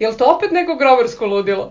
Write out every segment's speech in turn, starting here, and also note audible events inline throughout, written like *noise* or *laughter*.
Jel to opet neko groversko ludilo?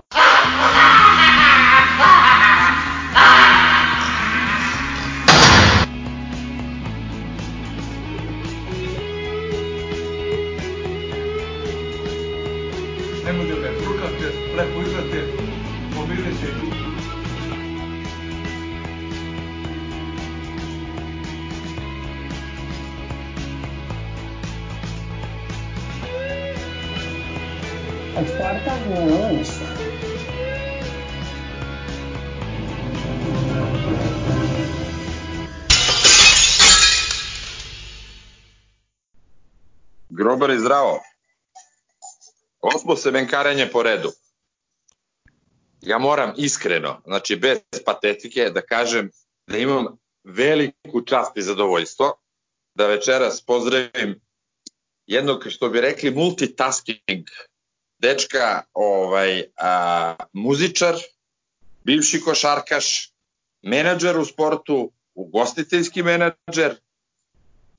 Grobar je zdravo. Osmo semenkarenje po redu. Ja moram iskreno, znači bez patetike, da kažem da imam veliku čast i zadovoljstvo da večeras pozdravim jednog, što bi rekli, multitasking dečka, ovaj, a, muzičar, bivši košarkaš, menadžer u sportu, ugostiteljski menadžer,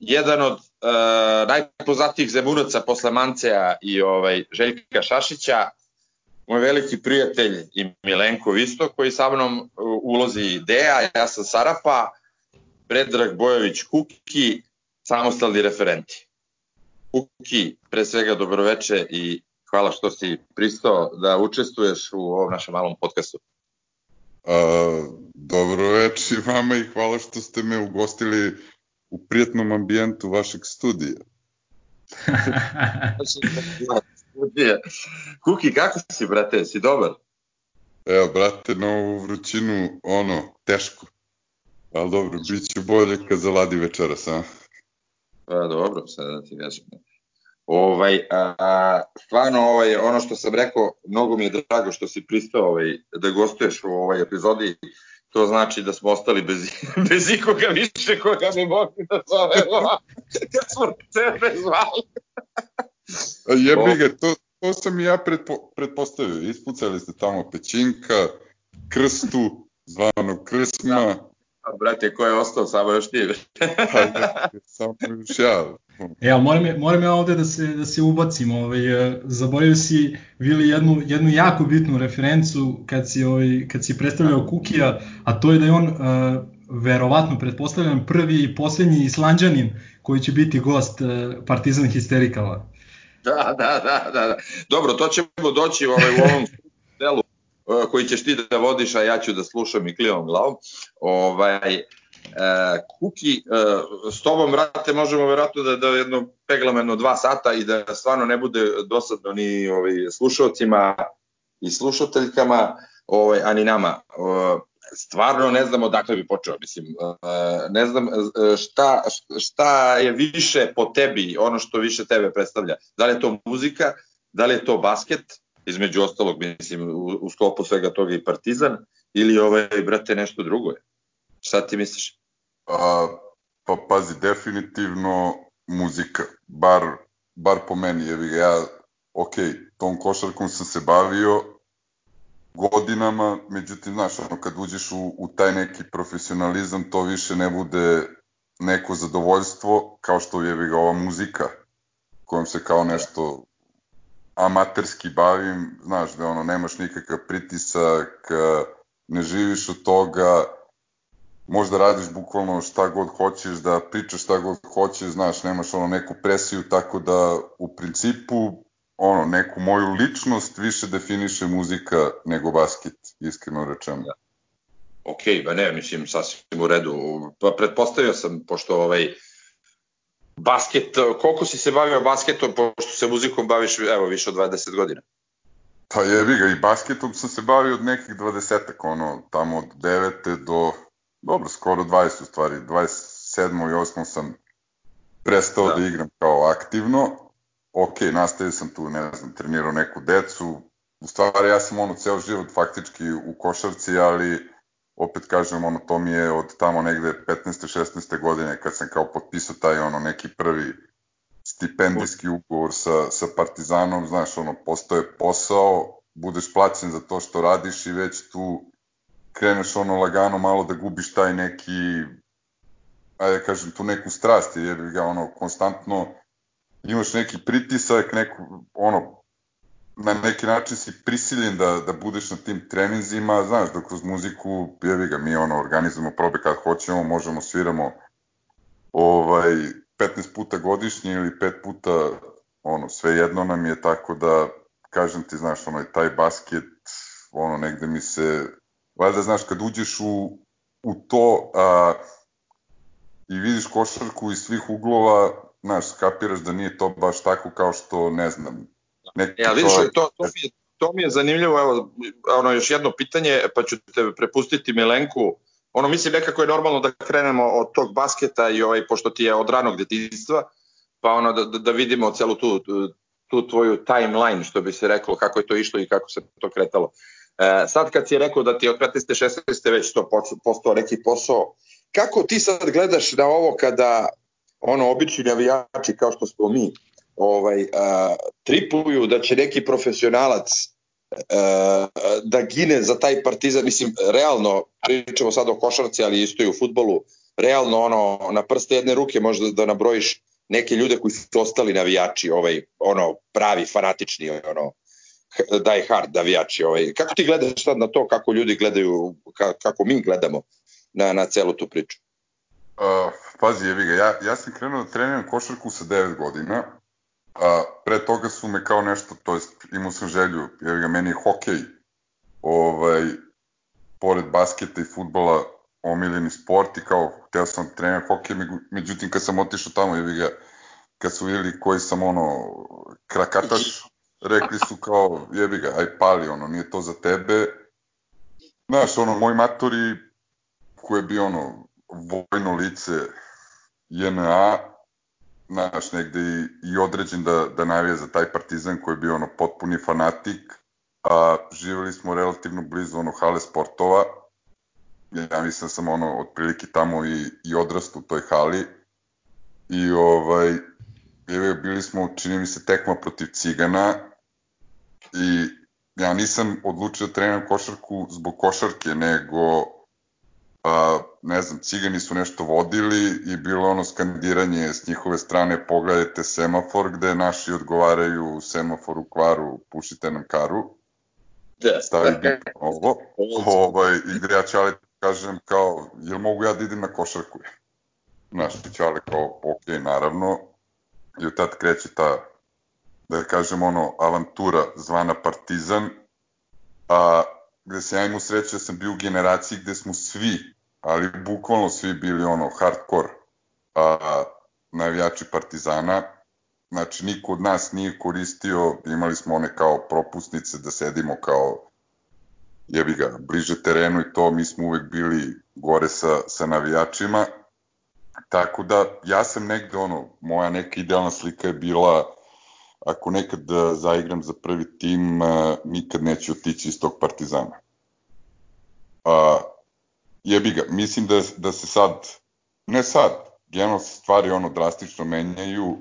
jedan od uh, najpoznatijih zemunaca posle Manceja i ovaj Željka Šašića, moj veliki prijatelj i Milenko Visto, koji sa mnom uh, ulozi ideja, ja sam Sarapa, Predrag Bojović Kuki, samostalni referenti. Kuki, pre svega dobroveče i hvala što si pristao da učestvuješ u ovom našem malom podcastu. A, dobro veče vama i hvala što ste me ugostili u prijatnom ambijentu vašeg studija. *laughs* Kuki, kako si, brate? Si dobar? Evo, brate, na ovu vrućinu, ono, teško. Ali dobro, bit će bolje kad zaladi večeras, a? Pa dobro, sad da ti kažem. Ovaj, a, a, stvarno, ovaj, ono što sam rekao, mnogo mi je drago što si pristao ovaj, da gostuješ u ovoj epizodi. To znači da smo ostali bez, *laughs* bez ikoga više koga bi mogli da zovemo. Kad *laughs* smo tebe zvali. Jebi ga, to, to sam i ja pretpo, pretpostavio. Ispucali ste tamo pećinka, krstu, zvano krsma. A brate, ko je ostao, samo još ti. Pa, ja, samo još ja. E, ali moram, moram ja ovde da se, da se ubacim, ovaj, e, zaboravio si, Vili, jednu, jednu jako bitnu referencu kad si, ovaj, kad si predstavljao Kukija, a to je da je on, uh, verovatno, pretpostavljam, prvi i poslednji islanđanin koji će biti gost uh, Partizan Histerikala. Da, da, da, da, da. Dobro, to ćemo doći ovaj, u ovom delu koji ćeš ti da vodiš, a ja ću da slušam i klivom glavom. Ovaj, E, Kuki, e, s tobom, vrate, možemo verovatno da, da jedno peglamo jedno dva sata i da stvarno ne bude dosadno ni ovaj, slušalcima i slušateljkama, ovaj, a ni nama. E, stvarno ne znam odakle bi počeo, mislim, e, ne znam e, šta, šta je više po tebi, ono što više tebe predstavlja. Da li je to muzika, da li je to basket, između ostalog, mislim, u, u sklopu svega toga i partizan, ili ovaj, brate, nešto drugo je. Šta ti misliš? A, pa pazi, definitivno muzika, bar, bar po meni, jer ja, ok, tom košarkom sam se bavio godinama, međutim, znaš, ono, kad uđeš u, u taj neki profesionalizam, to više ne bude neko zadovoljstvo, kao što je ga ova muzika, kojom se kao nešto amaterski bavim, znaš, da ono, nemaš nikakav pritisak, ne živiš od toga, možda radiš bukvalno šta god hoćeš, da pričaš šta god hoćeš, znaš, nemaš ono neku presiju, tako da u principu ono, neku moju ličnost više definiše muzika nego basket, iskreno rečeno. Da. Ok, ba ne, mislim, sasvim u redu. Pa pretpostavio sam, pošto ovaj, basket, koliko si se bavio basketom, pošto se muzikom baviš, evo, više od 20 godina? Pa jebi ga, i basketom sam se bavio od nekih 20 ono, tamo od 9. do dobro, skoro 20 u stvari, 27. i 8. sam prestao da. da igram kao aktivno, ok, nastavio sam tu, ne znam, trenirao neku decu, u stvari ja sam ono ceo život faktički u košarci, ali opet kažem, ono, to mi je od tamo negde 15. 16. godine kad sam kao potpisao taj ono neki prvi stipendijski ugovor sa, sa Partizanom, znaš, ono, postoje posao, budeš plaćen za to što radiš i već tu kreneš ono lagano malo da gubiš taj neki, ajde da kažem, tu neku strast, jer ga ono konstantno imaš neki pritisak, neku, ono, na neki način si prisiljen da, da budeš na tim treninzima, znaš, da kroz muziku, jevi ga, mi ono, organizujemo probe kad hoćemo, možemo, sviramo ovaj, 15 puta godišnje ili 5 puta, ono, sve jedno nam je, tako da, kažem ti, znaš, ono, taj basket, ono, negde mi se, valjda, znaš, kad uđeš u, u to a, i vidiš košarku iz svih uglova, znaš, skapiraš da nije to baš tako kao što, ne znam, neki Ja, vidiš, to, to, to, mi je, to mi je zanimljivo, evo, ono, još jedno pitanje, pa ću te prepustiti Milenku, ono, mislim, nekako je normalno da krenemo od tog basketa i ovaj, pošto ti je od ranog detinjstva, pa ono, da, da vidimo celu tu, tu tvoju timeline, što bi se reklo, kako je to išlo i kako se to kretalo. E, sad kad si rekao da ti od 15. 16. već to postao neki posao, kako ti sad gledaš na ovo kada ono obični navijači kao što smo mi ovaj a, tripuju da će neki profesionalac a, da gine za taj partizan. Mislim realno pričamo sad o košarci ali isto i u fudbalu realno ono na prste jedne ruke možda da nabrojiš neke ljude koji su ostali navijači ovaj ono pravi fanatični ono die hard navijači ovaj. Kako ti gledaš sad na to kako ljudi gledaju kako mi gledamo na na celu tu priču? Uh, pazi, jevi ga, ja, ja sam krenuo da treniram košarku sa 9 godina, a pre toga su me kao nešto, to jest imao sam želju, jevi ga, meni je hokej, ovaj, pored basketa i futbola, omiljeni sport i kao, hteo sam da treniram hokej, međutim kad sam otišao tamo, jevi ga, kad su vidjeli koji sam ono, krakataš, rekli su kao, jebi ga, aj pali, ono, nije to za tebe. Znaš, ono, moj matori, koji je bio ono, vojno lice JNA, znaš, negde i, i određen da, da navija za taj partizan koji je bio ono potpuni fanatik, a živeli smo relativno blizu ono hale sportova, ja mislim da sam ono otprilike tamo i, i odrastu u toj hali. I ovaj bili smo, čini mi se, tekma protiv Cigana. I ja nisam odlučio da treniram košarku zbog košarke, nego a, ne znam, cigani su nešto vodili i bilo ono skandiranje s njihove strane pogledajte semafor gde naši odgovaraju semafor u kvaru, pušite nam karu. Da. Stavi bip ovo. Ovaj, I gde ja čale kažem kao, jel mogu ja da idem na košarku? Znaš, čale kao, ok, naravno. I od tad kreće ta, da kažem ono, avantura zvana Partizan, a gde se ja imao sreće da sam bio u generaciji gde smo svi, ali bukvalno svi bili ono hardcore a, navijači Partizana. Znači, niko od nas nije koristio, imali smo one kao propusnice da sedimo kao jebi ga, bliže terenu i to, mi smo uvek bili gore sa, sa navijačima. Tako da, ja sam negde, ono, moja neka idealna slika je bila ako nekad da zaigram za prvi tim, uh, nikad neću otići iz tog Partizana. Uh, jebi ga, mislim da, da se sad, ne sad, generalno se stvari ono drastično menjaju,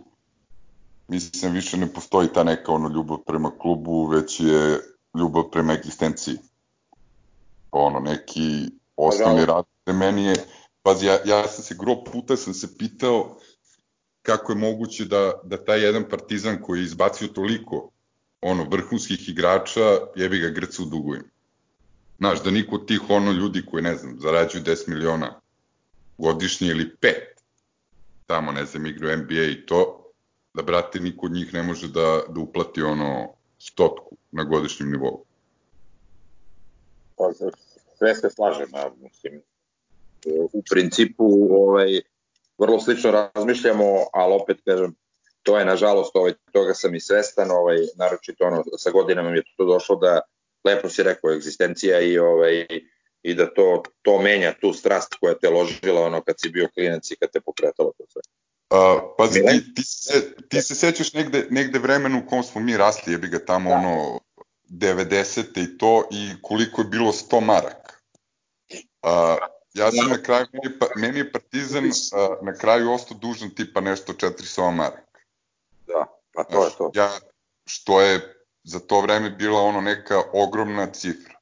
mislim više ne postoji ta neka ono ljubav prema klubu, već je ljubav prema egzistenciji. Ono, neki osnovni rad meni je, pazi, ja, ja sam se gro puta sam se pitao kako je moguće da, da taj jedan partizan koji je izbacio toliko ono, vrhunskih igrača, jebi ga grca u dugovima. Znaš, da niko od tih ono ljudi koji, ne znam, zarađuju 10 miliona godišnje ili pet, tamo, ne znam, igraju NBA i to, da, brate, niko od njih ne može da, da uplati ono stotku na godišnjem nivou. Pa, sve se slažem, a, mislim, u principu, ovaj, vrlo slično razmišljamo, ali opet kažem, to je nažalost, ovaj, toga sam i svestan, ovaj, naročito ono, sa godinama mi je to došlo da, lepo si rekao, egzistencija i, ovaj, i da to, to menja tu strast koja te ložila ono kad si bio klinac i kad te pokretalo to sve. Uh, pazi, ti, ti, se, ti se sećaš negde, negde vremenu u kom smo mi rasli, jebi ga tamo da. ono 90. i to i koliko je bilo 100 maraka. Uh, Ja sam na kraju, meni, pa, meni je Partizan uh, na kraju ostao dužan tipa nešto 400 maraka. Da, pa to je to. Ja, što je za to vreme bila ono neka ogromna cifra.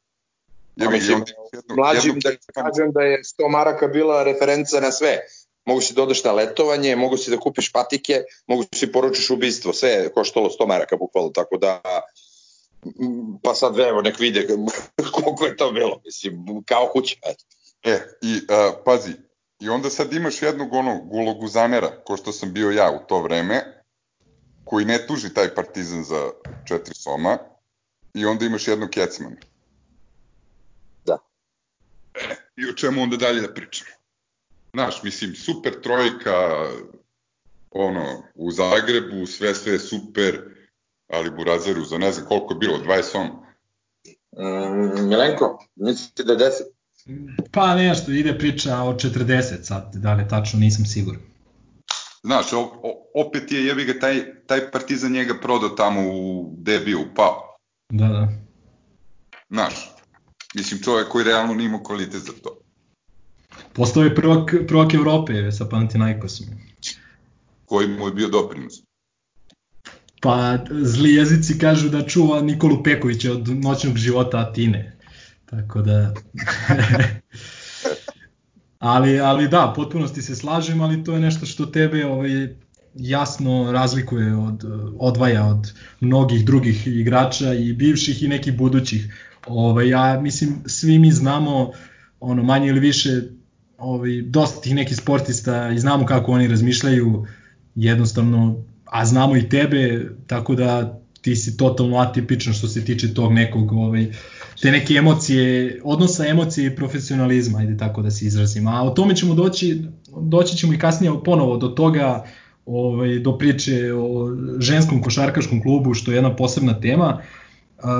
Ja pa, mislim, jedno, mlađim jedno... da kažem da je 100 maraka bila referenca na sve. Mogu si da odeš na letovanje, mogu si da kupiš patike, mogu si poručiš ubistvo, sve je koštalo 100 maraka bukvalno, tako da pa sad evo nek vide *laughs* koliko je to bilo, mislim, kao kuća. eto. E, i uh, pazi, i onda sad imaš jednog onog uloguzanera, ko što sam bio ja u to vreme, koji ne tuži taj partizan za četiri soma, i onda imaš jednog kecmana. Da. E, I o čemu onda dalje da pričamo? Znaš, mislim, super trojka, ono, u Zagrebu, sve sve je super, ali Burazeru za ne znam koliko je bilo, 20 soma. Mm, Milenko, mislite da je 10? Pa nešto, ide priča o 40 sad, da li tačno, nisam siguran. Znaš, o, o, opet je jebi ga taj, taj partizan njega prodao tamo u debiju, pao. Da, da. Znaš, mislim čovjek koji realno nije imao kvalitet za to. Postao je prvak, prvak Evrope sa Panathinaikosom. Koji mu je bio doprinos. Pa zli jezici kažu da čuva Nikolu Pekovića od noćnog života Atine. Tako da... *laughs* ali, ali da, potpunosti se slažem, ali to je nešto što tebe ovaj, jasno razlikuje od odvaja od mnogih drugih igrača i bivših i nekih budućih. Ovaj ja mislim svi mi znamo ono manje ili više ovaj dosta tih nekih sportista i znamo kako oni razmišljaju jednostavno a znamo i tebe tako da ti si totalno atipičan što se tiče tog nekog ovaj te neke emocije, odnosa emocije i profesionalizma, ajde tako da se izrazim. A o tome ćemo doći, doći ćemo i kasnije ponovo do toga, ovaj, do priče o ženskom košarkaškom klubu, što je jedna posebna tema.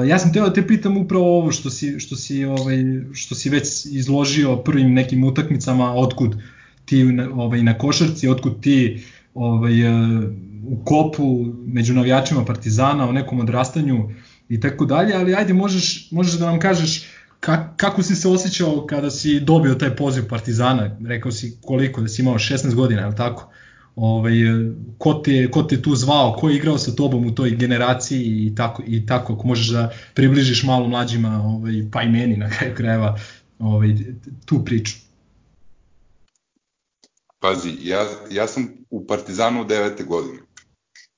Ja sam teo da te pitam upravo ovo što si, što si, ovaj, što si već izložio prvim nekim utakmicama, otkud ti ovaj, na košarci, otkud ti ovaj, u kopu među navijačima Partizana, o nekom odrastanju i tako dalje, ali ajde možeš, možeš da nam kažeš ka, kako si se osjećao kada si dobio taj poziv Partizana, rekao si koliko, da si imao 16 godina, je li tako? Ovaj, ko, te, ko te tu zvao, ko je igrao sa tobom u toj generaciji i tako, i tako ako možeš da približiš malo mlađima, ovaj, pa i meni na kraju krajeva, ovaj, tu priču. Pazi, ja, ja sam u Partizanu u devete godine.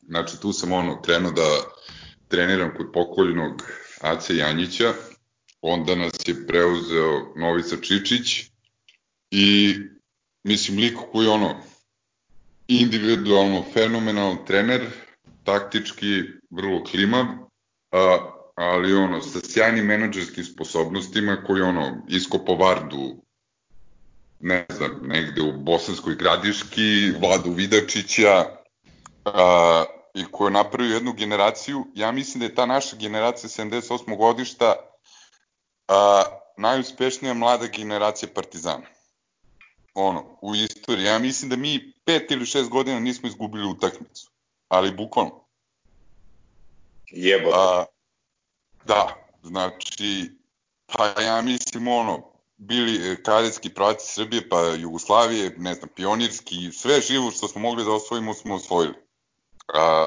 Znači, tu sam ono, krenuo da treniram kod pokoljenog Ace Janjića, onda nas je preuzeo Novica Čičić i mislim liko koji ono individualno fenomenalan trener, taktički vrlo klimav, a, ali ono sa sjajnim menadžerskim sposobnostima koji ono iskopo Vardu ne znam, negde u Bosanskoj gradiški, Vladu Vidačića, a, i ko je napravio jednu generaciju, ja mislim da je ta naša generacija 78. godišta a, najuspešnija mlada generacija Partizana. Ono, u istoriji. Ja mislim da mi pet ili šest godina nismo izgubili utakmicu. Ali bukvalno. Jebo. Da, znači, pa ja mislim ono, bili kadetski pravaci Srbije, pa Jugoslavije, ne znam, pionirski, sve živo što smo mogli da osvojimo smo osvojili. A,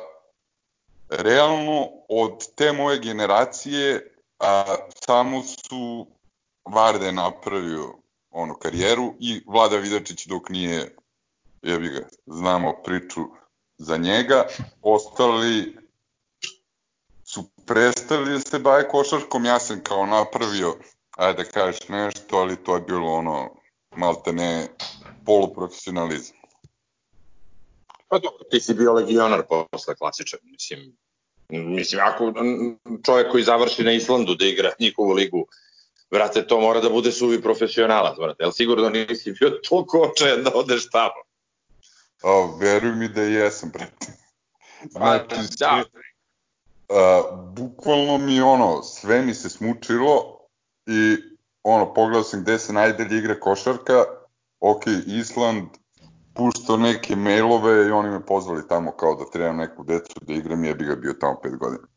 realno, od te moje generacije a, samo su Varde napravio onu karijeru i Vlada Vidačić dok nije, jebi ga, znamo priču za njega, ostali su prestali da se baje košarkom, ja sam kao napravio, ajde da kažeš nešto, ali to je bilo ono, malte ne, poluprofesionalizam. Pa dobro, ti si bio legionar posle klasičan, mislim, mislim, ako čovjek koji završi na Islandu da igra njihovu ligu, vrate, to mora da bude suvi profesionalac, vrate, jel sigurno nisi bio toliko očajan da odeš tamo? A, veruj mi da jesam, brate. Pa, Znači, da, a, bukvalno mi ono, sve mi se smučilo i ono, pogledao sam gde se najdelje igra košarka, ok, Island, puštao neke mailove i oni me pozvali tamo kao da trebam neku decu da igram i ja bi ga bio tamo pet godina.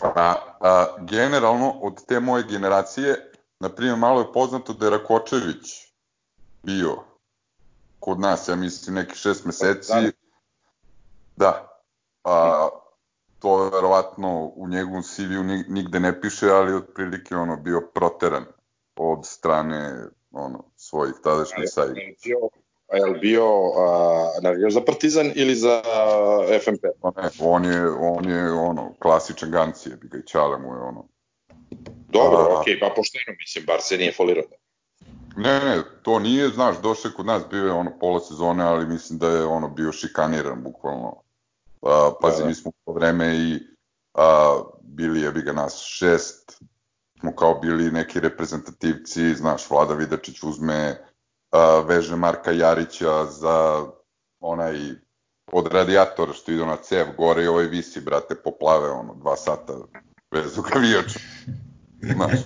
A, a, generalno, od te moje generacije, na primjer, malo je poznato da je Rakočević bio kod nas, ja mislim, neki šest meseci. Da. A, to verovatno u njegovom CV-u nigde ne piše, ali otprilike ono bio proteran od strane ono svojih tadašnjih sajta. A je li bio a, navijaš za Partizan ili za FMP? Pa ne, on je, on je ono, klasičan Gancije, bi ga i Ćale mu je ono. Dobro, A- okej, pa pošteno, mislim, bar se nije folirao. Ne, ne, to nije, znaš, došao kod nas, bio je ono pola sezone, ali mislim da je ono bio šikaniran, bukvalno. A, pazi, Da, da. mi smo to vreme i a, bili je bi ga nas šest, smo kao bili neki reprezentativci, znaš, Vlada Vidačić uzme a, veže Marka Jarića za onaj od radijatora što ide na cev gore i ovaj visi, brate, poplave, ono, dva sata bez *laughs* ukavijača. Znaš,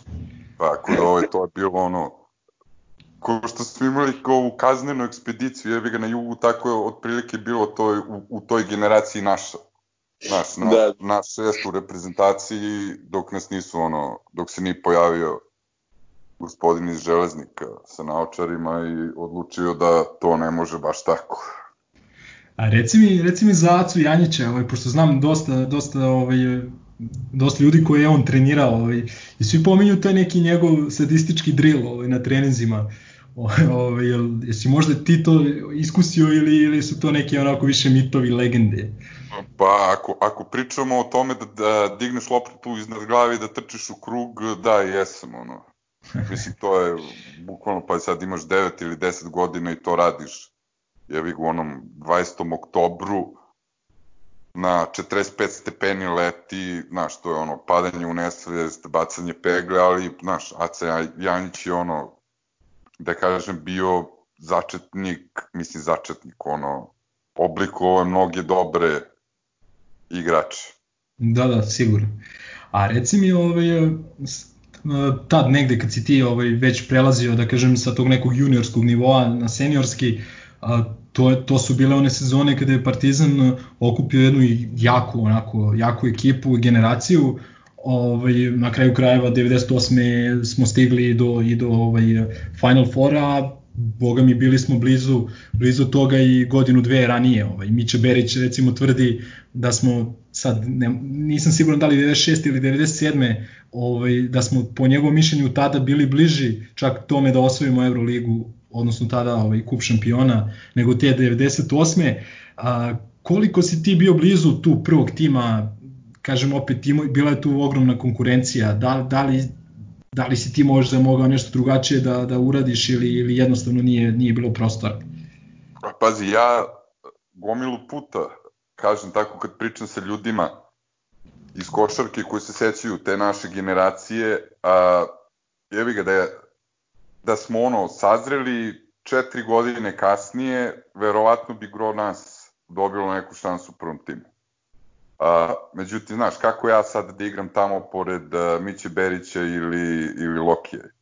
tako da to je bilo ono, ko što smo imali kao u kaznenu ekspediciju, jebi ga na jugu, tako je otprilike bilo to u, u toj generaciji naša. Naš, na, Da. naš šest u reprezentaciji, dok nas nisu ono, dok se nije pojavio gospodin iz železnika sa naočarima i odlučio da to ne može baš tako. A reci mi, reci mi za Acu Janjića, ovaj, pošto znam dosta, dosta, ovaj, dosta ljudi koje je on trenirao ovaj, i svi pominju taj neki njegov sadistički drill ovaj, na treninzima. *laughs* Ovaj, jel, jesi možda ti to iskusio ili, ili su to neki onako više mitovi, legende? Pa ako, ako pričamo o tome da, da digneš loptu iznad glavi i da trčiš u krug, da, jesam, ono. Mislim, to je bukvalno, pa sad imaš 9 ili 10 godina i to radiš. Jevi u onom 20. oktobru na 45 stepeni leti, znaš, to je ono, padanje u nesvest, bacanje pegle, ali, znaš, Aca Janjić je ono, da kažem, bio začetnik, mislim, začetnik, ono, oblikovao mnoge dobre igrače. Da, da, sigurno. A reci mi, ovaj, s- tad negde kad si ti ovaj, već prelazio, da kažem, sa tog nekog juniorskog nivoa na seniorski, to, je- to su bile one sezone kada je Partizan okupio jednu jaku, onako, jaku ekipu generaciju, ovaj, na kraju krajeva 98. smo stigli do, i do ovaj, Final Fora, boga mi bili smo blizu, blizu toga i godinu dve ranije. Ovaj. Miće Berić recimo tvrdi da smo sad, ne, nisam siguran da li 96. ili 97. Ovaj, da smo po njegovom mišljenju tada bili bliži čak tome da osvojimo Euroligu, odnosno tada ovaj, kup šampiona, nego te 98. A, koliko si ti bio blizu tu prvog tima, kažem opet, ima, bila je tu ogromna konkurencija, da, da li da li si ti možda mogao nešto drugačije da, da uradiš ili, ili jednostavno nije, nije bilo prostora? Pa, Pazi, ja gomilu puta, kažem tako kad pričam sa ljudima iz košarke koji se sećaju te naše generacije, a, jebi ga da, je, da smo ono sazreli četiri godine kasnije, verovatno bi gro nas dobilo neku šansu u prvom timu. A, međutim, znaš, kako ja sad da igram tamo pored uh, Miće Berića ili, ili Lokije?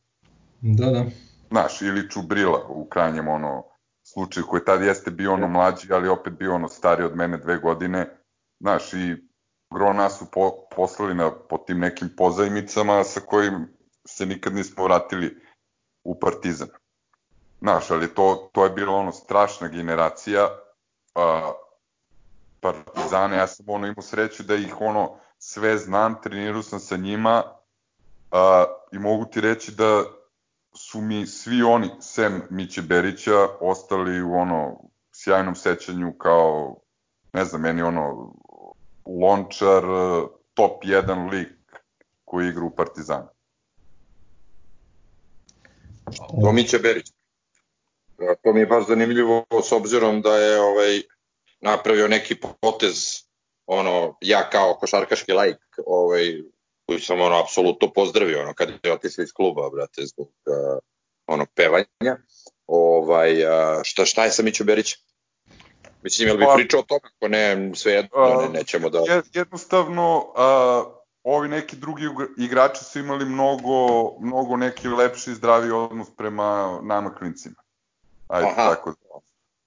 Da, da. znaš, ili Čubrila u krajnjem ono slučaju koji tad jeste bio ono mlađi, ali opet bio ono stariji od mene dve godine, znaš, i gro nas su po, poslali na, po tim nekim pozajmicama sa kojim se nikad nismo vratili u Partizan. Znaš, ali to, to je bila ono strašna generacija a, Partizana, ja sam ono imao sreću da ih ono sve znam, trenirao sam sa njima a, i mogu ti reći da su mi svi oni, sem Miće Berića, ostali u ono sjajnom sećanju kao, ne znam, meni ono lončar, top 1 lik koji igra u Partizanu. To Miće Berić. To mi je baš zanimljivo s obzirom da je ovaj napravio neki potez ono ja kao košarkaški laik ovaj koji sam ono apsolutno pozdravio ono kad je otišao iz kluba brate zbog uh, onog pevanja ovaj uh, šta šta je sa Mićo Berić Mislim, jel bi Pa- pričao o tome, ako ne, sve jedno, ne, nećemo da... Je- Jednostavno, a, ovi neki drugi igra- igrači su imali mnogo, mnogo neki lepši i zdravi odnos prema nama klincima. Ajde, Aha. tako.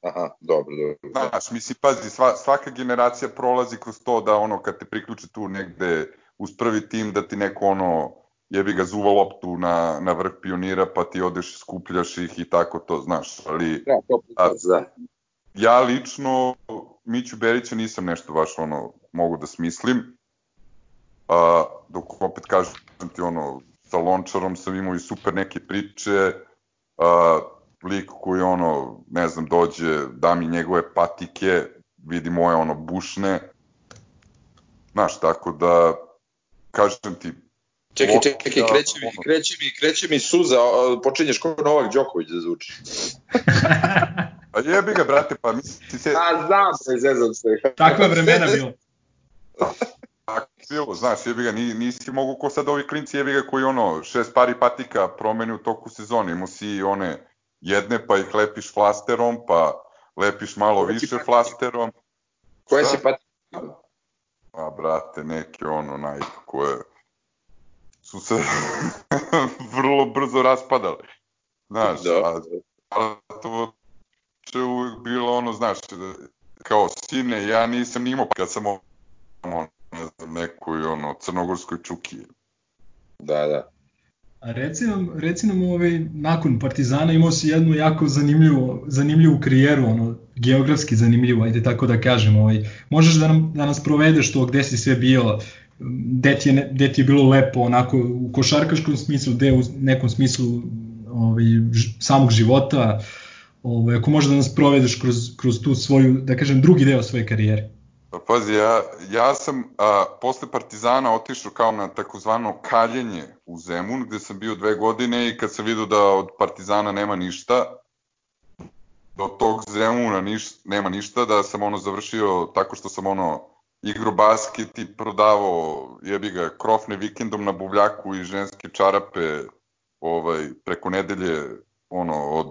Aha, dobro, dobro. Znaš, mislim, pazi, sva, svaka generacija prolazi kroz to da ono, kad te priključi tu negde uz prvi tim, da ti neko ono, jebi ga zuva loptu na, na vrh pionira, pa ti odeš, skupljaš ih i tako to, znaš, ali Ja, to A- da. ja lično Miću Berića nisam nešto baš ono mogu da smislim. A, dok opet kažem ti ono sa Lončarom sam imao i super neke priče. A, lik koji ono, ne znam, dođe, da mi njegove patike, vidi moje ono bušne. Znaš, tako da, kažem ti, Čekaj, čekaj, Lopta, kreće mi, kreće mi, kreće mi suza, počinješ kao Novak Đoković da zvuči. *laughs* a jebi ga, brate, pa misli se, A, znam se, zezam se. Takva vremena bila. *laughs* tako bilo, znaš, jebi ga, ni, nisi mogu ko sad ovi klinci jebi ga koji ono, šest pari patika promeni u toku sezone, imao si one jedne pa ih lepiš flasterom, pa lepiš malo Koje ti više patike? flasterom, Koje si pati? a brate, neke ono, naj, koje su se *laughs* vrlo brzo raspadale. Znaš, Da. a, a to je uvijek bilo ono, znaš, kao sine, ja nisam ni imao kad sam ono, ne znam, nekoj ono, crnogorskoj čuki. Da, da. Reci nam, reci nam ovaj, nakon Partizana imao si jednu jako zanimljivu, zanimljivu karijeru, ono, geografski zanimljivu, ajde tako da kažem. Ovaj. Možeš da, nam, da nas provedeš to gde si sve bio, gde ti je, gde ti je bilo lepo, onako, u košarkaškom smislu, gde u nekom smislu ovaj, ž, samog života, ovaj, ako možeš da nas provedeš kroz, kroz tu svoju, da kažem, drugi deo svoje karijere. Pa pazi, ja, ja sam a, posle Partizana otišao kao na takozvano kaljenje u Zemun, gde sam bio dve godine i kad sam vidio da od Partizana nema ništa, do tog Zemuna niš, nema ništa, da sam ono završio tako što sam ono igro basket i prodavao jebi ga krofne vikendom na buvljaku i ženske čarape ovaj preko nedelje ono od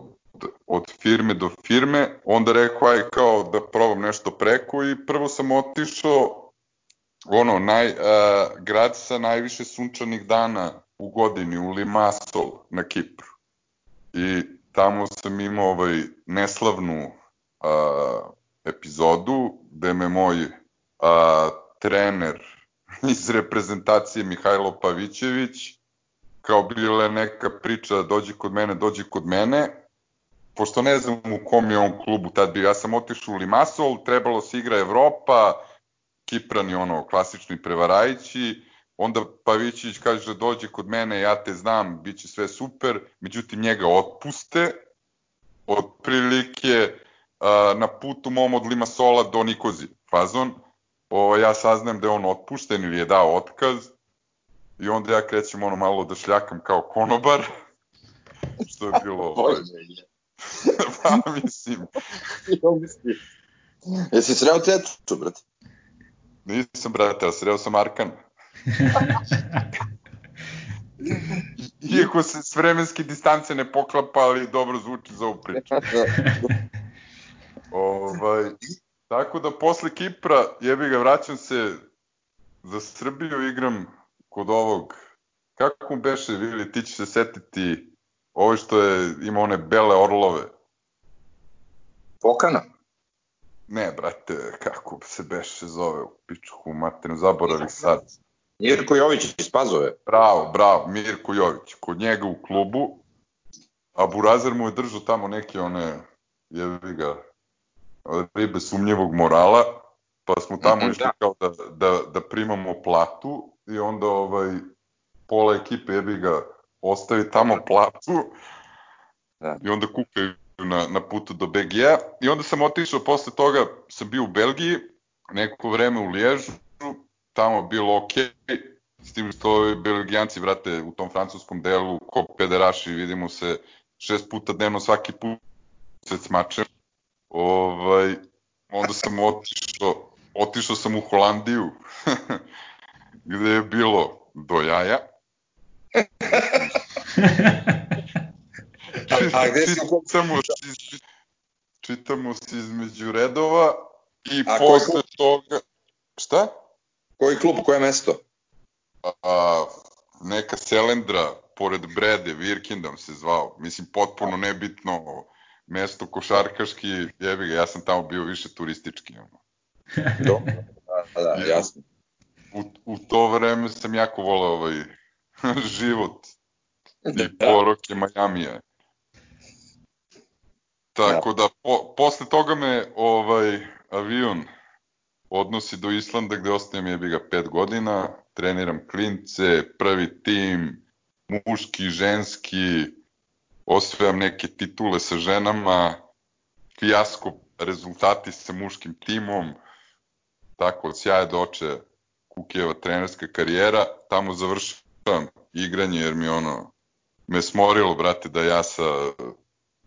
od firme do firme, onda rekao aj kao da probam nešto preko i prvo sam otišao ono, naj, a, grad sa najviše sunčanih dana u godini, u Limassol na Kipru. I tamo sam imao ovaj neslavnu a, epizodu gde me moj a, trener *laughs* iz reprezentacije Mihajlo Pavićević kao bila neka priča dođi kod mene, dođi kod mene pošto ne znam u kom je on klubu tad bio, ja sam otišao u Limassol, trebalo se igra Evropa, Kiprani ono, klasični prevarajići, onda Pavićić kaže dođi kod mene, ja te znam, bit će sve super, međutim njega otpuste, otprilike a, na putu mom od Limassola do Nikozi, fazon, o, ja saznajem da je on otpušten ili je dao otkaz, i onda ja krećem ono malo da šljakam kao konobar, *laughs* što je bilo... ovaj, *laughs* pa mislim, Jesi sreo tetu, brate? nisam brate, ali sreo sam Arkan. *laughs* Iako se s vremenske distance ne poklapa, ali dobro zvuči za ovu priču. *laughs* Ovaj, tako da posle Kipra, jebi ga, vraćam se za Srbiju, igram kod ovog, kako mu beše, Vili, ti ćeš se setiti, ovo što je, ima one bele orlove. Pokana? Ne, brate, kako se beše zove u pičku materinu, zaboravih sad. Mirko Jović iz Pazove. Bravo, bravo, Mirko Jović, kod njega u klubu, a Burazer mu je držao tamo neke one, jevi ga, ribe sumnjevog morala, pa smo tamo Mhm, išli da. kao da, da, da primamo platu i onda ovaj, pola ekipe jebi ga ostavi tamo platu Da. i onda kukaju na, na putu do BG-a i onda sam otišao posle toga, sam bio u Belgiji, neko vreme u Liježu, tamo bilo okej, s tim što ovi Belgijanci, vrate, u tom francuskom delu, ko pederaši, vidimo se šest puta dnevno svaki put se smačem. Ovaj, onda sam otišao, otišao sam u Holandiju, *laughs* gde je bilo do jaja. A gde si- čitamo, se- čitamo se između redova i A posle toga... Šta? Koji klub, koje mesto? a, neka selendra pored Brede, Virkindam se zvao. Mislim, potpuno nebitno mesto košarkaški, jebi ga, ja sam tamo bio više turistički. Ono. Dobro. Da, da, jasno. U, u to vreme sam jako volao ovaj *laughs* život. I Da. poroke Majamija. Tako da, po, posle toga me ovaj avion odnosi do Islanda gde ostajem jebi ga pet godina, treniram klince, prvi tim, muški, ženski, osvajam neke titule sa ženama, fijasko rezultati sa muškim timom, tako od sjaja do oče Kukijeva trenerska karijera, tamo završavam igranje jer mi ono me smorilo, brate, da ja sa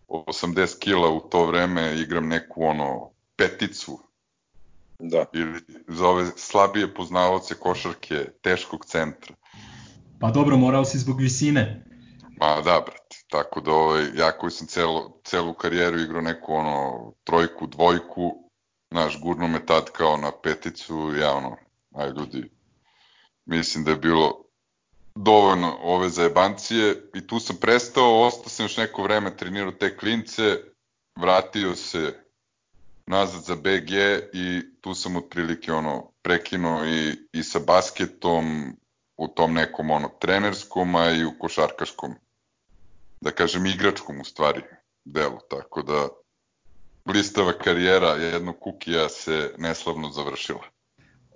80 kila u to vreme igram neku ono peticu Da. ili za ove slabije poznavaoce košarke teškog centra. Pa dobro, morao si zbog visine. Ma da, brate, tako da ovaj, ja koji sam celo, celu karijeru igrao neku ono trojku, dvojku, znaš, gurno me tad kao na peticu, ja ono, aj ljudi, mislim da je bilo dovoljno ove zajebancije i tu sam prestao, ostao sam još neko vreme trenirao te klince, vratio se nazad za BG i tu sam otprilike ono prekinuo i, i sa basketom u tom nekom ono trenerskom, a i u košarkaškom, da kažem igračkom u stvari delu, tako da blistava karijera jednog kukija se neslavno završila.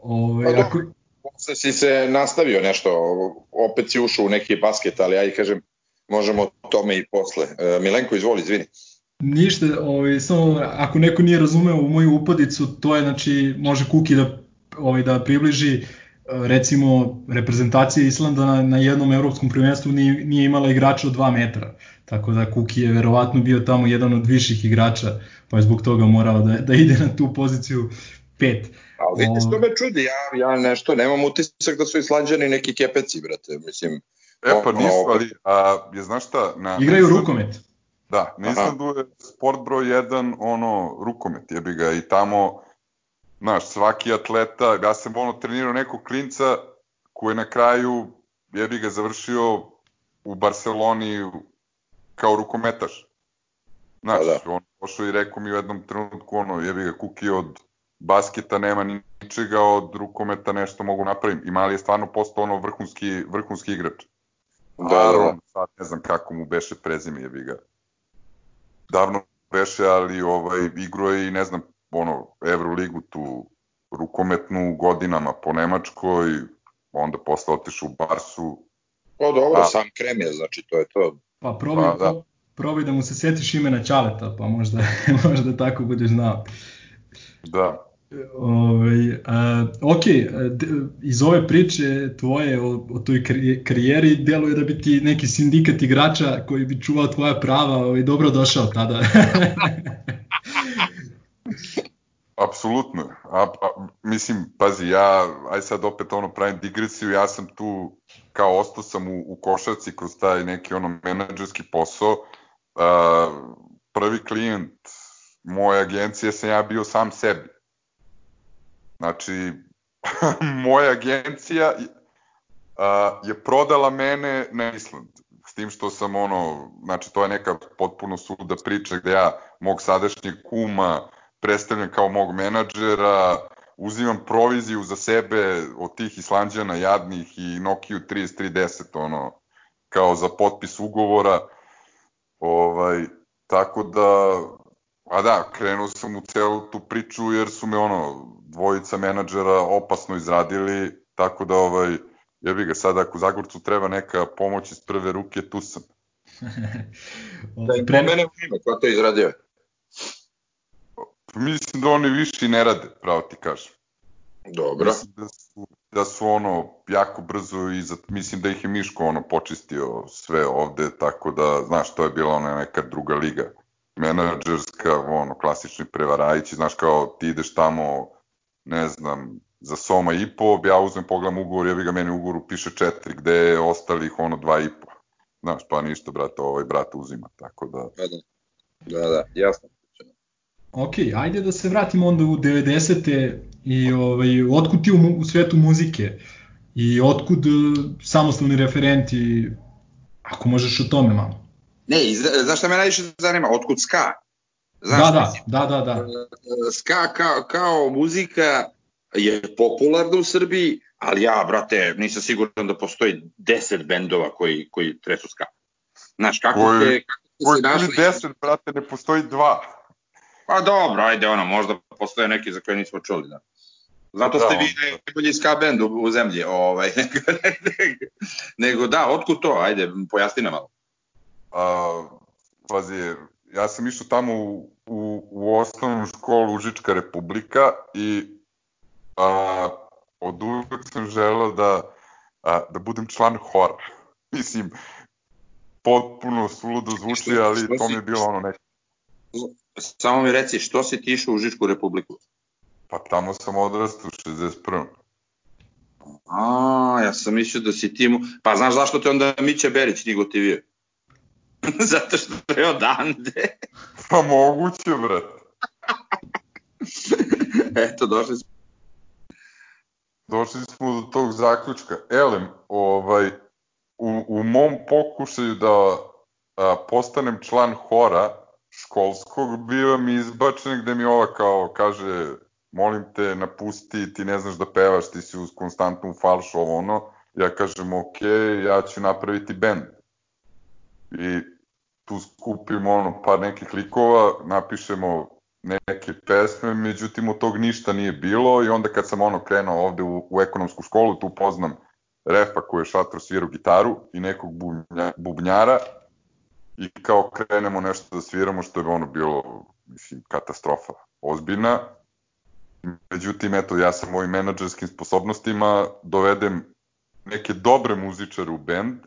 Ove, Pa ako, Posle si se nastavio nešto, opet si ušao u neki basket, ali ja i kažem, možemo o tome i posle. E, Milenko, izvoli, izvini. Ništa, ovaj, samo ako neko nije razumeo u moju upadicu, to je znači može Kuki da ovaj da približi eh, recimo reprezentacija Islanda na, na jednom evropskom prvenstvu nije, nije imala igrača od 2 metra. Tako da Kuki je verovatno bio tamo jedan od viših igrača, pa je zbog toga morao da, da ide na tu poziciju 5. Ali vidite O- što me čudi, ja, ja nešto, nemam utisak da su islanđani neki kepeci, brate, mislim. E pa nisu, ali a, je znaš šta? Na, Igraju Islandu- rukomet. Da, na Aha. Islandu je sport broj 1 ono rukomet, jebi ga i tamo znaš, svaki atleta, ja sam ono trenirao nekog klinca koji je na kraju jebi ga završio u Barceloni kao rukometaš. Znaš, Pa da. on pošao i rekao mi u jednom trenutku ono, jebi ga kuki od basketa nema ni- ničega, od rukometa nešto mogu napravim. I mali je stvarno postao ono vrhunski, vrhunski igrač. Da, da, da. Sad ne znam kako mu beše prezime, jebi ga. Davno beše, ali ovaj, igro je i ne znam, ono, Euroligu tu rukometnu godinama po Nemačkoj, onda posle otišao u Barsu. O, dobro, A. sam krem je, znači, to je to. Pa probaj, Pa, da. probaj da mu se setiš imena Ćaleta, pa možda, *laughs* možda tako budeš znao. Da, Ove, ok, a, d- iz ove priče tvoje o, o toj kari- karijeri deluje da bi ti neki sindikat igrača koji bi čuvao tvoja prava ovaj, dobro došao tada. *laughs* apsolutno. A, a, mislim, pazi, ja, aj sad opet ono pravim digresiju, ja sam tu, kao ostao sam u, u košarci kroz taj neki ono menadžerski posao. A, prvi klijent moje agencije sam ja bio sam sebi. Znači, *laughs* moja agencija a, je prodala mene na Island. S tim što sam ono, znači to je neka potpuno suda priča gde ja mog sadašnjeg kuma predstavljam kao mog menadžera, uzimam proviziju za sebe od tih Islanđana jadnih i Nokia 3310, ono, kao za potpis ugovora. Ovaj, tako da, a da, krenuo sam u celu tu priču jer su me ono, dvojica menadžera opasno izradili, tako da ovaj, jebi ga sad ako Zagorcu treba neka pomoć iz prve ruke, tu sam. *laughs* Da im pomene u ime, ko to izradio? Mislim da oni više i ne rade, pravo ti kažem. Dobro. Mislim da su, da su ono jako brzo i za, mislim da ih je Miško ono počistio sve ovde, tako da, znaš, to je bila ona neka druga liga menadžerska, ono, klasični prevarajići, znaš, kao ti ideš tamo, ne znam, za Soma i po, ja uzmem, pogledam ugovor, ja bi ga meni ugovoru piše četiri, gde je ostalih ono dva i po. Znaš, pa ništa, brate, ovaj brat uzima, tako da... Pa da. Da, da, jasno. Ok, ajde da se vratimo onda u 90. i ovaj, otkud ti u, mu- u svetu muzike i otkud eh, samostalni referenti, ako možeš o tome malo. Ne, znaš šta me najviše zanima? Otkud ska? Znaš, da, da, da, da, da. ska kao, kao muzika je popularna u Srbiji, ali ja, brate, nisam siguran da postoji 10 bendova koji, koji tresu ska. Znaš, kako ste Koji se našli? ili deset, brate, ne postoji dva. Pa dobro, ajde, ono, možda postoje neki za koje nismo čuli, da. Zato ste Da, vi najbolji ska bend u, u zemlji, ovaj, nego, *laughs* nego, nego da, otkud to, ajde, pojasni nam malo. A, pazi, ja sam išao tamo u, u, u osnovnu školu Užička republika i a, od uvek sam želeo da, a, da budem član hora. *laughs* Mislim, potpuno suludo zvuči, Što- ali što to si- mi je bilo ono neko. Samo mi reci, što si ti išao u Užičku republiku? Pa tamo sam odrastao u 61. A, ja sam mislio da si ti mu... Pa znaš zašto te onda Mića Berić nije gotivio? *laughs* Zato što je odande. Pa moguće, brat. *laughs* Eto, došli smo. Došli smo do tog zaključka. Elem, ovaj, u, u mom pokušaju da a, postanem član hora školskog, bivam izbačen gde mi ova kao kaže molim te napusti, ti ne znaš da pevaš, ti si uz konstantnu falšu, ovo ono. Ja kažem, ok, ja ću napraviti bend. I tu skupimo ono par nekih likova, napišemo neke pesme, međutim od tog ništa nije bilo i onda kad sam ono krenuo ovde u, u ekonomsku školu, tu poznam Refa koji je šatro svirao gitaru i nekog bubnja, bubnjara i kao krenemo nešto da sviramo što je ono bilo, mislim, katastrofa ozbiljna. Međutim, eto, ja sam mojim menadžerskim sposobnostima dovedem neke dobre muzičare u bend,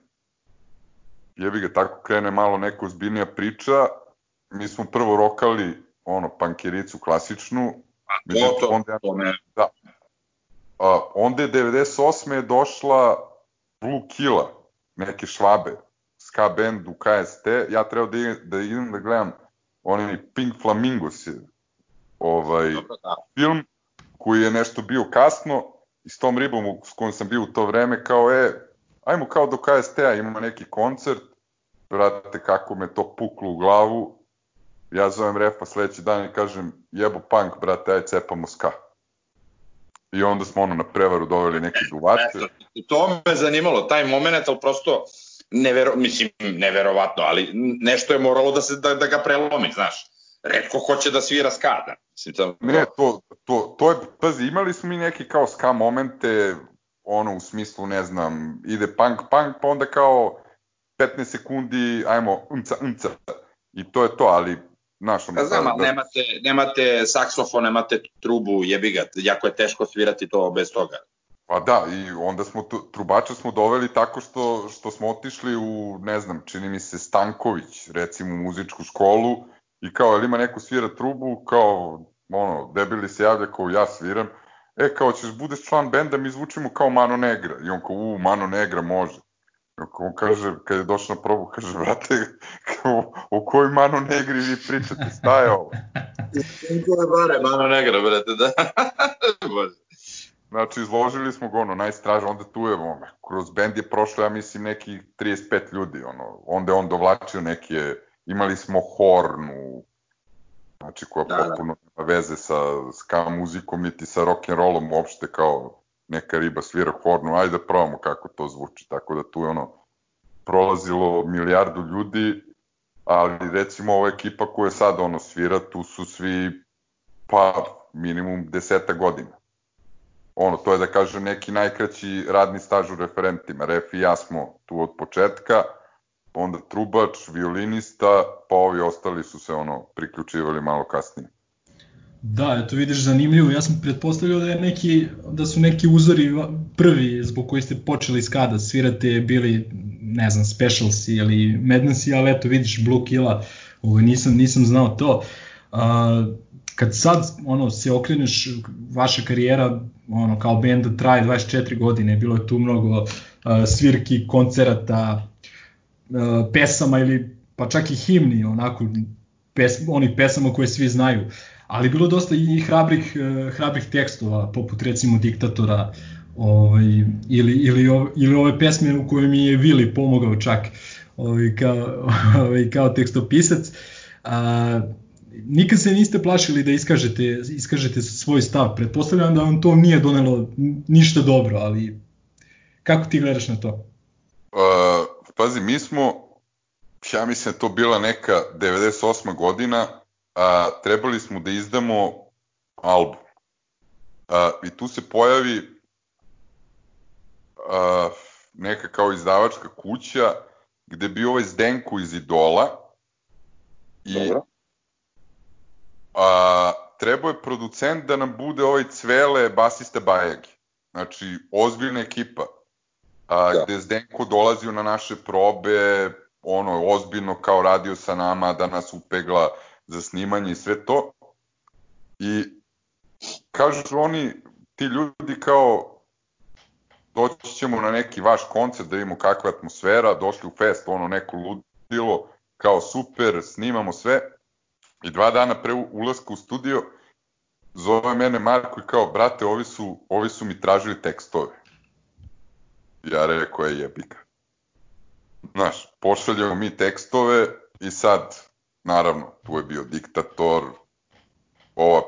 jebi ga, tako krene malo neka ozbiljnija priča, mi smo prvo rokali ono, pankericu klasičnu, To, to, onda, to me... a, onda je 98. je došla Blue Killa, neke švabe, ska band u KST, ja treba da idem da, idem da gledam onaj Pink Flamingos je ovaj, Dobro, da. film koji je nešto bio kasno i s tom ribom s kojom sam bio u to vreme kao e, ajmo kao do KST-a ima neki koncert, brate kako me to puklo u glavu, ja zovem refa sledeći dan i kažem jebo punk brate, aj cepamo ska. I onda smo ono na prevaru doveli neke duvače. Eto, to me zanimalo, taj moment, ali prosto nevero, mislim, neverovatno, ali nešto je moralo da, se, da, da ga prelomi, znaš. Redko hoće da svira skada. Mislim, to, Ne, to, to, to je, pazi, imali smo mi neke kao ska momente, ono u smislu, ne znam, ide punk, punk, pa onda kao 15 sekundi, ajmo, unca, unca, i to je to, ali, znaš, ono, Ja znam, da- ali da- nemate, nemate saksofon, nemate trubu, jebi ga, jako je teško svirati to bez toga. Pa da, i onda smo tu, trubača smo doveli tako što, što smo otišli u, ne znam, čini mi se Stanković, recimo u muzičku školu, i kao, jel ima neko svira trubu, kao, ono, debili se javlja kao ja sviram, e, kao, ćeš budeš član benda, mi zvučimo kao Mano Negra, i on kao, u, Mano Negra može. I on kaže, kad je došao na probu, kaže, brate, kao, o kojoj Mano Negri vi pričate, šta je ovo? Koje bare, mano negra, brate, da. *laughs* Bože. Znači, izložili smo ga, ono, najstraže, onda tu je, ono, kroz bend je prošlo, ja mislim, nekih 35 ljudi, ono, onda je on dovlačio neke, imali smo hornu, znači, koja Da, da. potpuno nema veze sa ska muzikom, niti sa rock and rollom uopšte, kao neka riba svira hornu, ajde da probamo kako to zvuči, tako da tu je, ono, prolazilo milijardu ljudi, ali recimo ova ekipa koja sad ono svira, tu su svi pa minimum deseta godina ono, to je da kažem neki najkraći radni staž u referentima. Ref i ja smo tu od početka, onda trubač, violinista, pa ovi ostali su se ono priključivali malo kasnije. Da, eto vidiš zanimljivo, ja sam pretpostavljao da, je neki, da su neki uzori prvi zbog koji ste počeli skada svirate bili, ne znam, Specialsi ili Madnessi, ali eto vidiš Blue Killa, ovo, nisam, nisam znao to. A, kad sad ono se okreneš, vaša karijera ono kao benda traje 24 godine, bilo je tu mnogo a, svirki, koncerata, a, pesama ili pa čak i himni, onako pes, onih pesama koje svi znaju ali bilo dosta i hrabrih, eh, hrabrih tekstova, poput recimo Diktatora, ovaj, ili, ili, ili ove pesme u kojoj mi je Vili pomogao čak ovaj, kao, *laughs* ovaj, kao tekstopisac. A, nikad se niste plašili da iskažete, iskažete svoj stav. Pretpostavljam da vam to nije donelo ništa dobro, ali kako ti gledaš na to? Uh, pazi, mi smo, ja mislim to bila neka 98. godina, a, trebali smo da izdamo album. A, I tu se pojavi a, neka kao izdavačka kuća gde bi ovaj Zdenko iz Idola I Dobro. a, trebao je producent da nam bude ovaj Cvele basista Bajagi. Znači, ozbiljna ekipa. A, Da. Gde Zdenko dolazio na naše probe, ono, ozbiljno kao radio sa nama, da nas upegla za snimanje i sve to. I kažu oni, ti ljudi kao doći ćemo na neki vaš koncert da vidimo kakva je atmosfera, došli u fest, ono neko ludilo, kao super, snimamo sve. I dva dana pre ulaska u studio zove mene Marko i kao, brate, ovi su, ovi su mi tražili tekstove. Ja rekao je jebika. Znaš, pošaljamo mi tekstove i sad, naravno, tu je bio diktator, ova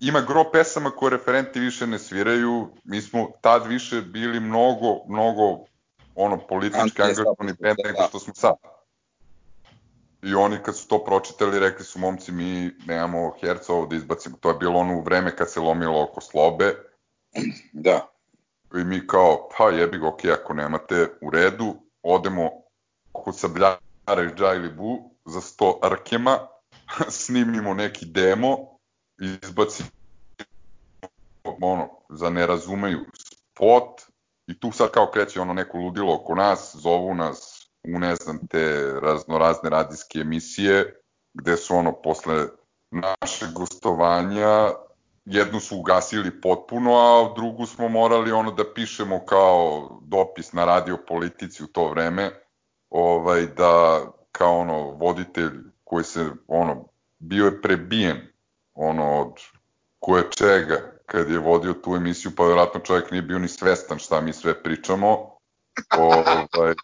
ima gro pesama koje referenti više ne sviraju, mi smo tad više bili mnogo, mnogo ono politički angažovani band da, nego što smo sad. I oni kad su to pročitali rekli su momci mi nemamo herca ovo da izbacimo. To je bilo ono u vreme kad se lomilo oko slobe Da. I mi kao pa jebi ga ok ako nemate u redu odemo kod sabljara iz Džajli Bu za 100 arkema *laughs* snimimo neki demo izbacimo ono, za ne razumeju spot i tu sad kao kreće ono neko ludilo oko nas, zovu nas u ne znam te raznorazne radijske emisije gde su ono posle našeg gostovanja jednu su ugasili potpuno, a drugu smo morali ono da pišemo kao dopis na radio politici u to vreme, ovaj da kao ono voditelj koji se ono bio je prebijen ono od koje čega kad je vodio tu emisiju, pa vjerojatno čovjek nije bio ni svestan šta mi sve pričamo. ovaj,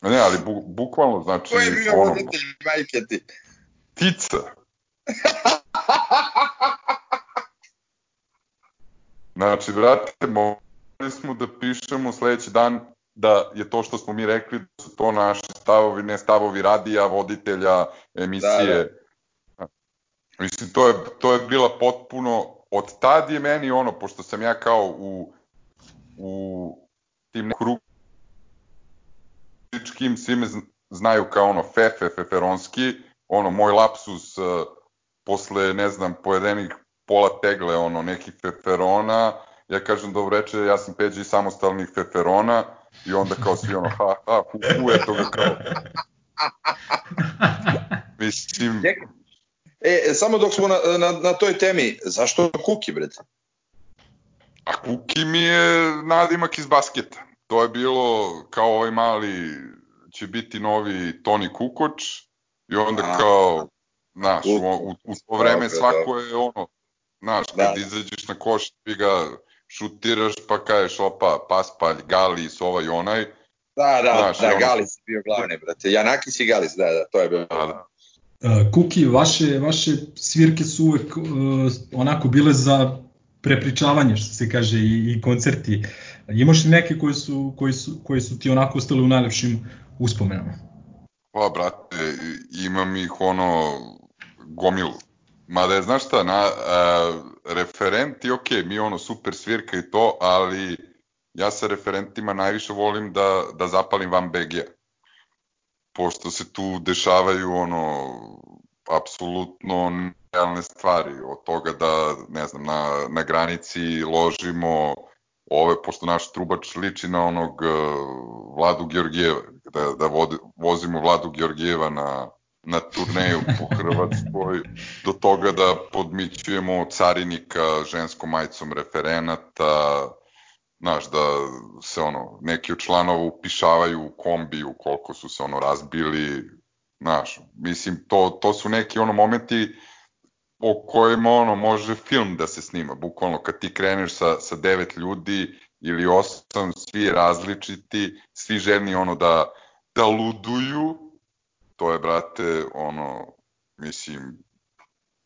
ne, ali bu, bukvalno, znači, Ko je bio ono, voditelj majke ti? ptica. *laughs* Znači, brate, morali smo da pišemo sledeći dan da je to što smo mi rekli da su to naši stavovi, ne stavovi radija, voditelja, emisije. Da, Mislim, to je, to je bila potpuno, od tad je meni ono, pošto sam ja kao u, u tim krugičkim, svi me zn- znaju kao ono Fefe, Feferonski, ono moj lapsus uh, posle, ne znam, pojedenih pola tegle, ono, nekih feferona, ja kažem dobro reče, ja sam peđi samostalnih feferona, i onda kao svi ono, ha, ha, hu, hu, eto ga kao. *laughs* Mislim. E, samo dok smo na, na, na toj temi, zašto kuki, bre? A Kuki mi je nadimak iz basketa. To je bilo kao ovaj mali će biti novi Toni Kukoč i onda A. kao znaš, u, u, u to vreme svako je ono znaš, kad Da, da. izađeš na koš ti ga šutiraš pa kažeš opa paspalj, galis, ovaj onaj Da, da, Znaš, da, ono- Galis je bio glavni, brate. Janakis i Galis, da, da, to je bilo. da, da. Kuki, vaše, vaše svirke su uvek uh, onako bile za prepričavanje, što se kaže, i, i koncerti. Imaš li neke koji su, koji, su, koji su ti onako ostali u najlepšim uspomenama? Pa, brate, imam ih ono gomilu. Mada je, znaš šta, na, a, referenti, ok, mi ono super svirka i to, ali ja sa referentima najviše volim da, da zapalim van BG. Pošto se tu dešavaju ono, apsolutno nerealne stvari, od toga da, ne znam, na, na granici ložimo ove, pošto naš trubač liči na onog uh, Vladu Georgijeva, da, da vozimo Vladu Georgijeva na, na turneju po Hrvatskoj, do toga da podmićujemo carinika ženskom majicom referenata, znaš, da se ono, neki od članova upišavaju u kombiju koliko su se ono razbili, znaš, mislim, to, to su neki ono momenti o kojima ono može film da se snima, bukvalno kad ti kreneš sa, sa devet ljudi ili osam, svi različiti, svi željni ono da, da luduju, to je, brate, ono, mislim,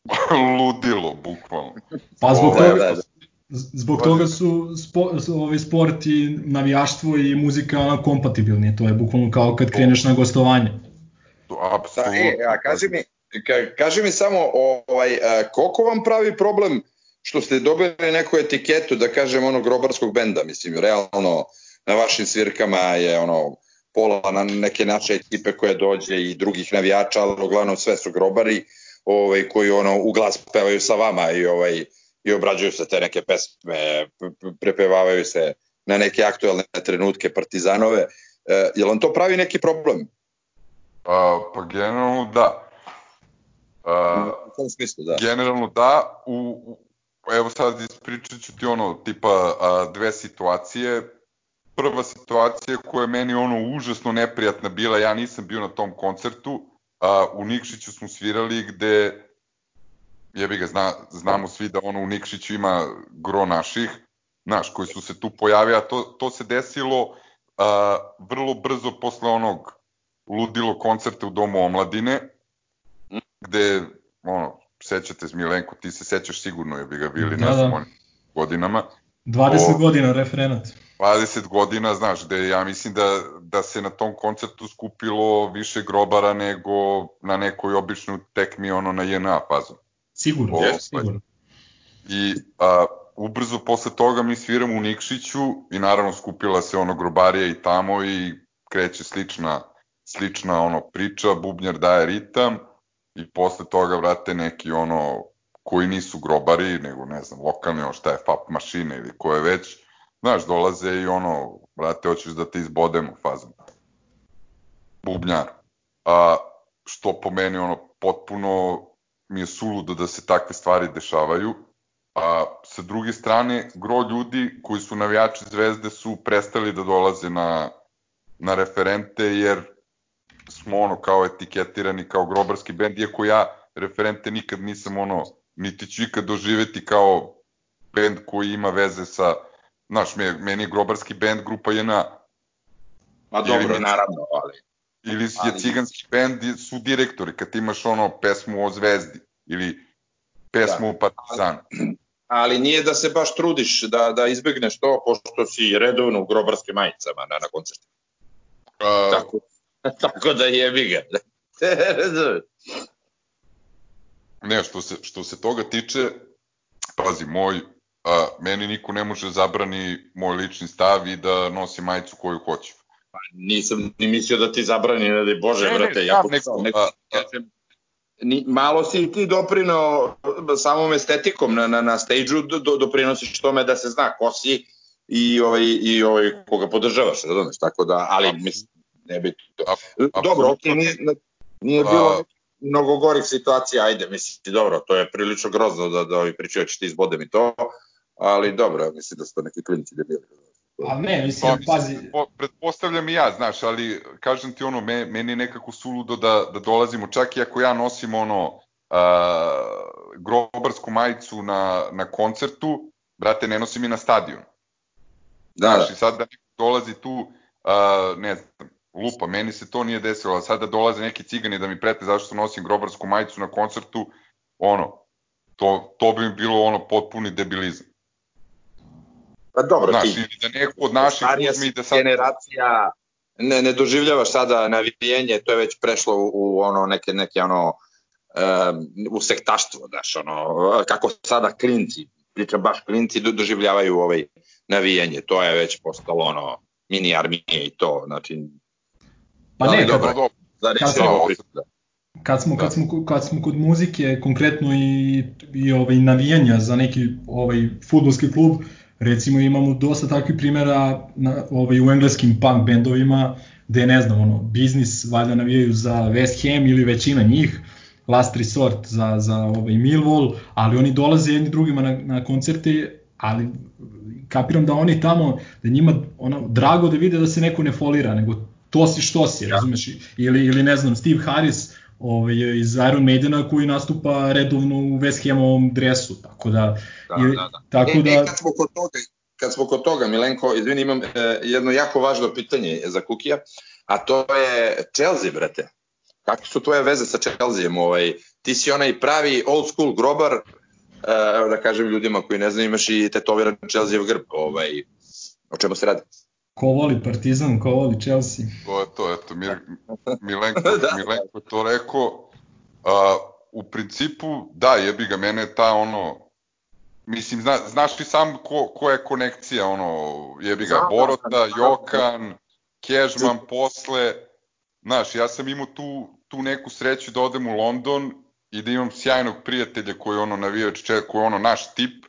*laughs* ludilo, bukvalno. Pa zbog Ovo, Da, toga, da, da. Zbog toga su spo, ovaj sport i navijaštvo i muzika ono kompatibilni, to je bukvalno kao kad kreneš na gostovanje. To, Da, apsolutno. e, a kaži mi, ka, kaži mi samo, ovaj, a, koliko vam pravi problem što ste dobili neku etiketu, da kažem, ono grobarskog benda, mislim, realno, na vašim svirkama je ono, pola na neke naše ekipe koje dođe i drugih navijača, ali uglavnom sve su grobari ovaj, koji ono u glas pevaju sa vama i ovaj i obrađuju se te neke pesme, prepevavaju se na neke aktuelne trenutke partizanove. E, je li on to pravi neki problem? A, pa generalno da. A, U kom smislu, da? Generalno da, u, u evo sad ispričat ću ti ono, tipa a, dve situacije. Prva situacija koja je meni ono užasno neprijatna bila, ja nisam bio na tom koncertu, a, u Nikšiću smo svirali gde jebi ga, zna, znamo svi da ono u Nikšiću ima gro naših, znaš, koji su se tu pojavili, a to, to se desilo a, vrlo brzo posle onog ludilo koncerta u Domu omladine, gde, ono, sećate se Milenko, ti se sećaš sigurno, je bi ga bili, Da, znam, da. godinama. 20 O- godina referenat. 20 godina, znaš, gde ja mislim da, da se na tom koncertu skupilo više grobara nego na nekoj običnoj tekmi ono na JNA fazu. Sigurno, Jeste. sigurno. I a, ubrzo posle toga mi sviramo u Nikšiću i naravno skupila se ono grobarija i tamo i kreće slična, slična ono priča, bubnjar daje ritam i posle toga vrate neki ono koji nisu grobari, nego ne znam, lokalni, ono šta je FAP mašine ili koje već, znaš, dolaze i ono, brate, hoćeš da te izbodemo fazom. Bubnjar. A, što po meni ono potpuno mi je suludo da se takve stvari dešavaju. A sa druge strane, gro ljudi koji su navijači zvezde su prestali da dolaze na, na referente jer smo ono kao etiketirani kao grobarski bend, iako ja referente nikad nisam ono, niti ću ikad doživeti kao bend koji ima veze sa, znaš, me, meni je grobarski bend grupa JNA, Ma Ili dobro, mi- naravno, ali... ili je Ali- ciganski bend i su direktori, kad imaš ono pesmu o zvezdi, ili pesmu o partizanu. ali nije da se baš trudiš da, da izbegneš to, pošto si redovno u grobarskim majicama na, na koncertu. A, Tako, *laughs* tako da jebi ga. Ne, što se, što se toga tiče, pazi, moj, meni niko ne može zabrani moj lični stav i da nosi majicu koju hoću. Nisam ni mislio da ti zabrani, ne daj Bože, Ne, ne, brate. znam, ja nego, nego, a, a- kažem, ni, malo si ti doprinao samom estetikom na, na, na stage-u, do, do, doprinosiš tome da se zna ko si i, ovaj, i ovaj, koga podržavaš, razumeš, tako da, ali mislim, ne bi to. A- Dobro, ok, nije, nije A- bilo mnogo gorih situacija, ajde, mislim, dobro, to je prilično grozno da, da ovi pričaju da će ti izbodem i to, ali dobro, ja mislim da su to neki klinici debili. A ne, Pa, mislim, mislim, pazi, po- pretpostavljam i ja, znaš, ali kažem ti ono, me, meni je nekako suludo da, da dolazimo, čak i ako ja nosim ono a, grobarsku majicu na, na koncertu, brate, ne nosim i na stadion. Da, Znaš, da. i sad da neko dolazi tu, a, ne znam, lupa, meni se to nije desilo, a sada dolaze neki cigani da mi prete zašto nosim grobarsku majicu na koncertu, ono, to, to bi mi bilo ono potpuni debilizam. Pa dobro, Znaš, ti, ili da neko od naših starija uzme da sad... generacija, ne, ne doživljavaš sada navijenje, to je već prešlo u, u ono neke, neke ono, um, u sektaštvo, daš, ono, kako sada klinci, pričam baš klinci, do- doživljavaju ovaj navijenje, to je već postalo ono, mini armije i to, znači, pa ali ne, dobro. dobro, da Kad ne da. kad smo, Da. kad smo, kad smo kod muzike, konkretno i, i ovaj, navijanja za neki ovaj, futbolski klub, recimo imamo dosta takvih primjera na, ovaj, u engleskim punk bendovima, gde ne znam, ono, biznis valjda navijaju za West Ham ili većina njih, Last Resort za, za ovaj Millwall, ali oni dolaze jedni drugima na, na koncerte, ali kapiram da oni tamo, da njima ono, drago da vide da se neko ne folira, nego to si što si, razumeš? Ili, ili ne znam, Steve Harris ovaj, iz Iron Maidena koji nastupa redovno u West Hamovom dresu, tako da... Da, ili- da, da. Tako e, da... e, kad smo kod toga, kad smo kod toga, Milenko, izvini, imam e, jedno jako važno pitanje za Kukija, a to je Chelsea, brate. Kakve su tvoje veze sa Chelseaem? Ovaj, ti si onaj pravi old school grobar, e, evo da kažem ljudima koji ne znaju, imaš i tetoviran Chelsea grb. Ovaj, o čemu se radi? Ko voli Partizan, ko voli Chelsea. To je to, eto, Mir, Milenko, *laughs* Da. Milenko je to rekao. A, u principu, da, jebi ga, mene je ta ono, mislim, zna, znaš ti sam ko, ko je konekcija, ono, jebi ga, Znam, da, Borota, znam. Jokan, Kežman posle, znaš, ja sam imao tu, tu neku sreću da odem u London i da imam sjajnog prijatelja koji je ono navijač, če- koji je ono naš tip, uh,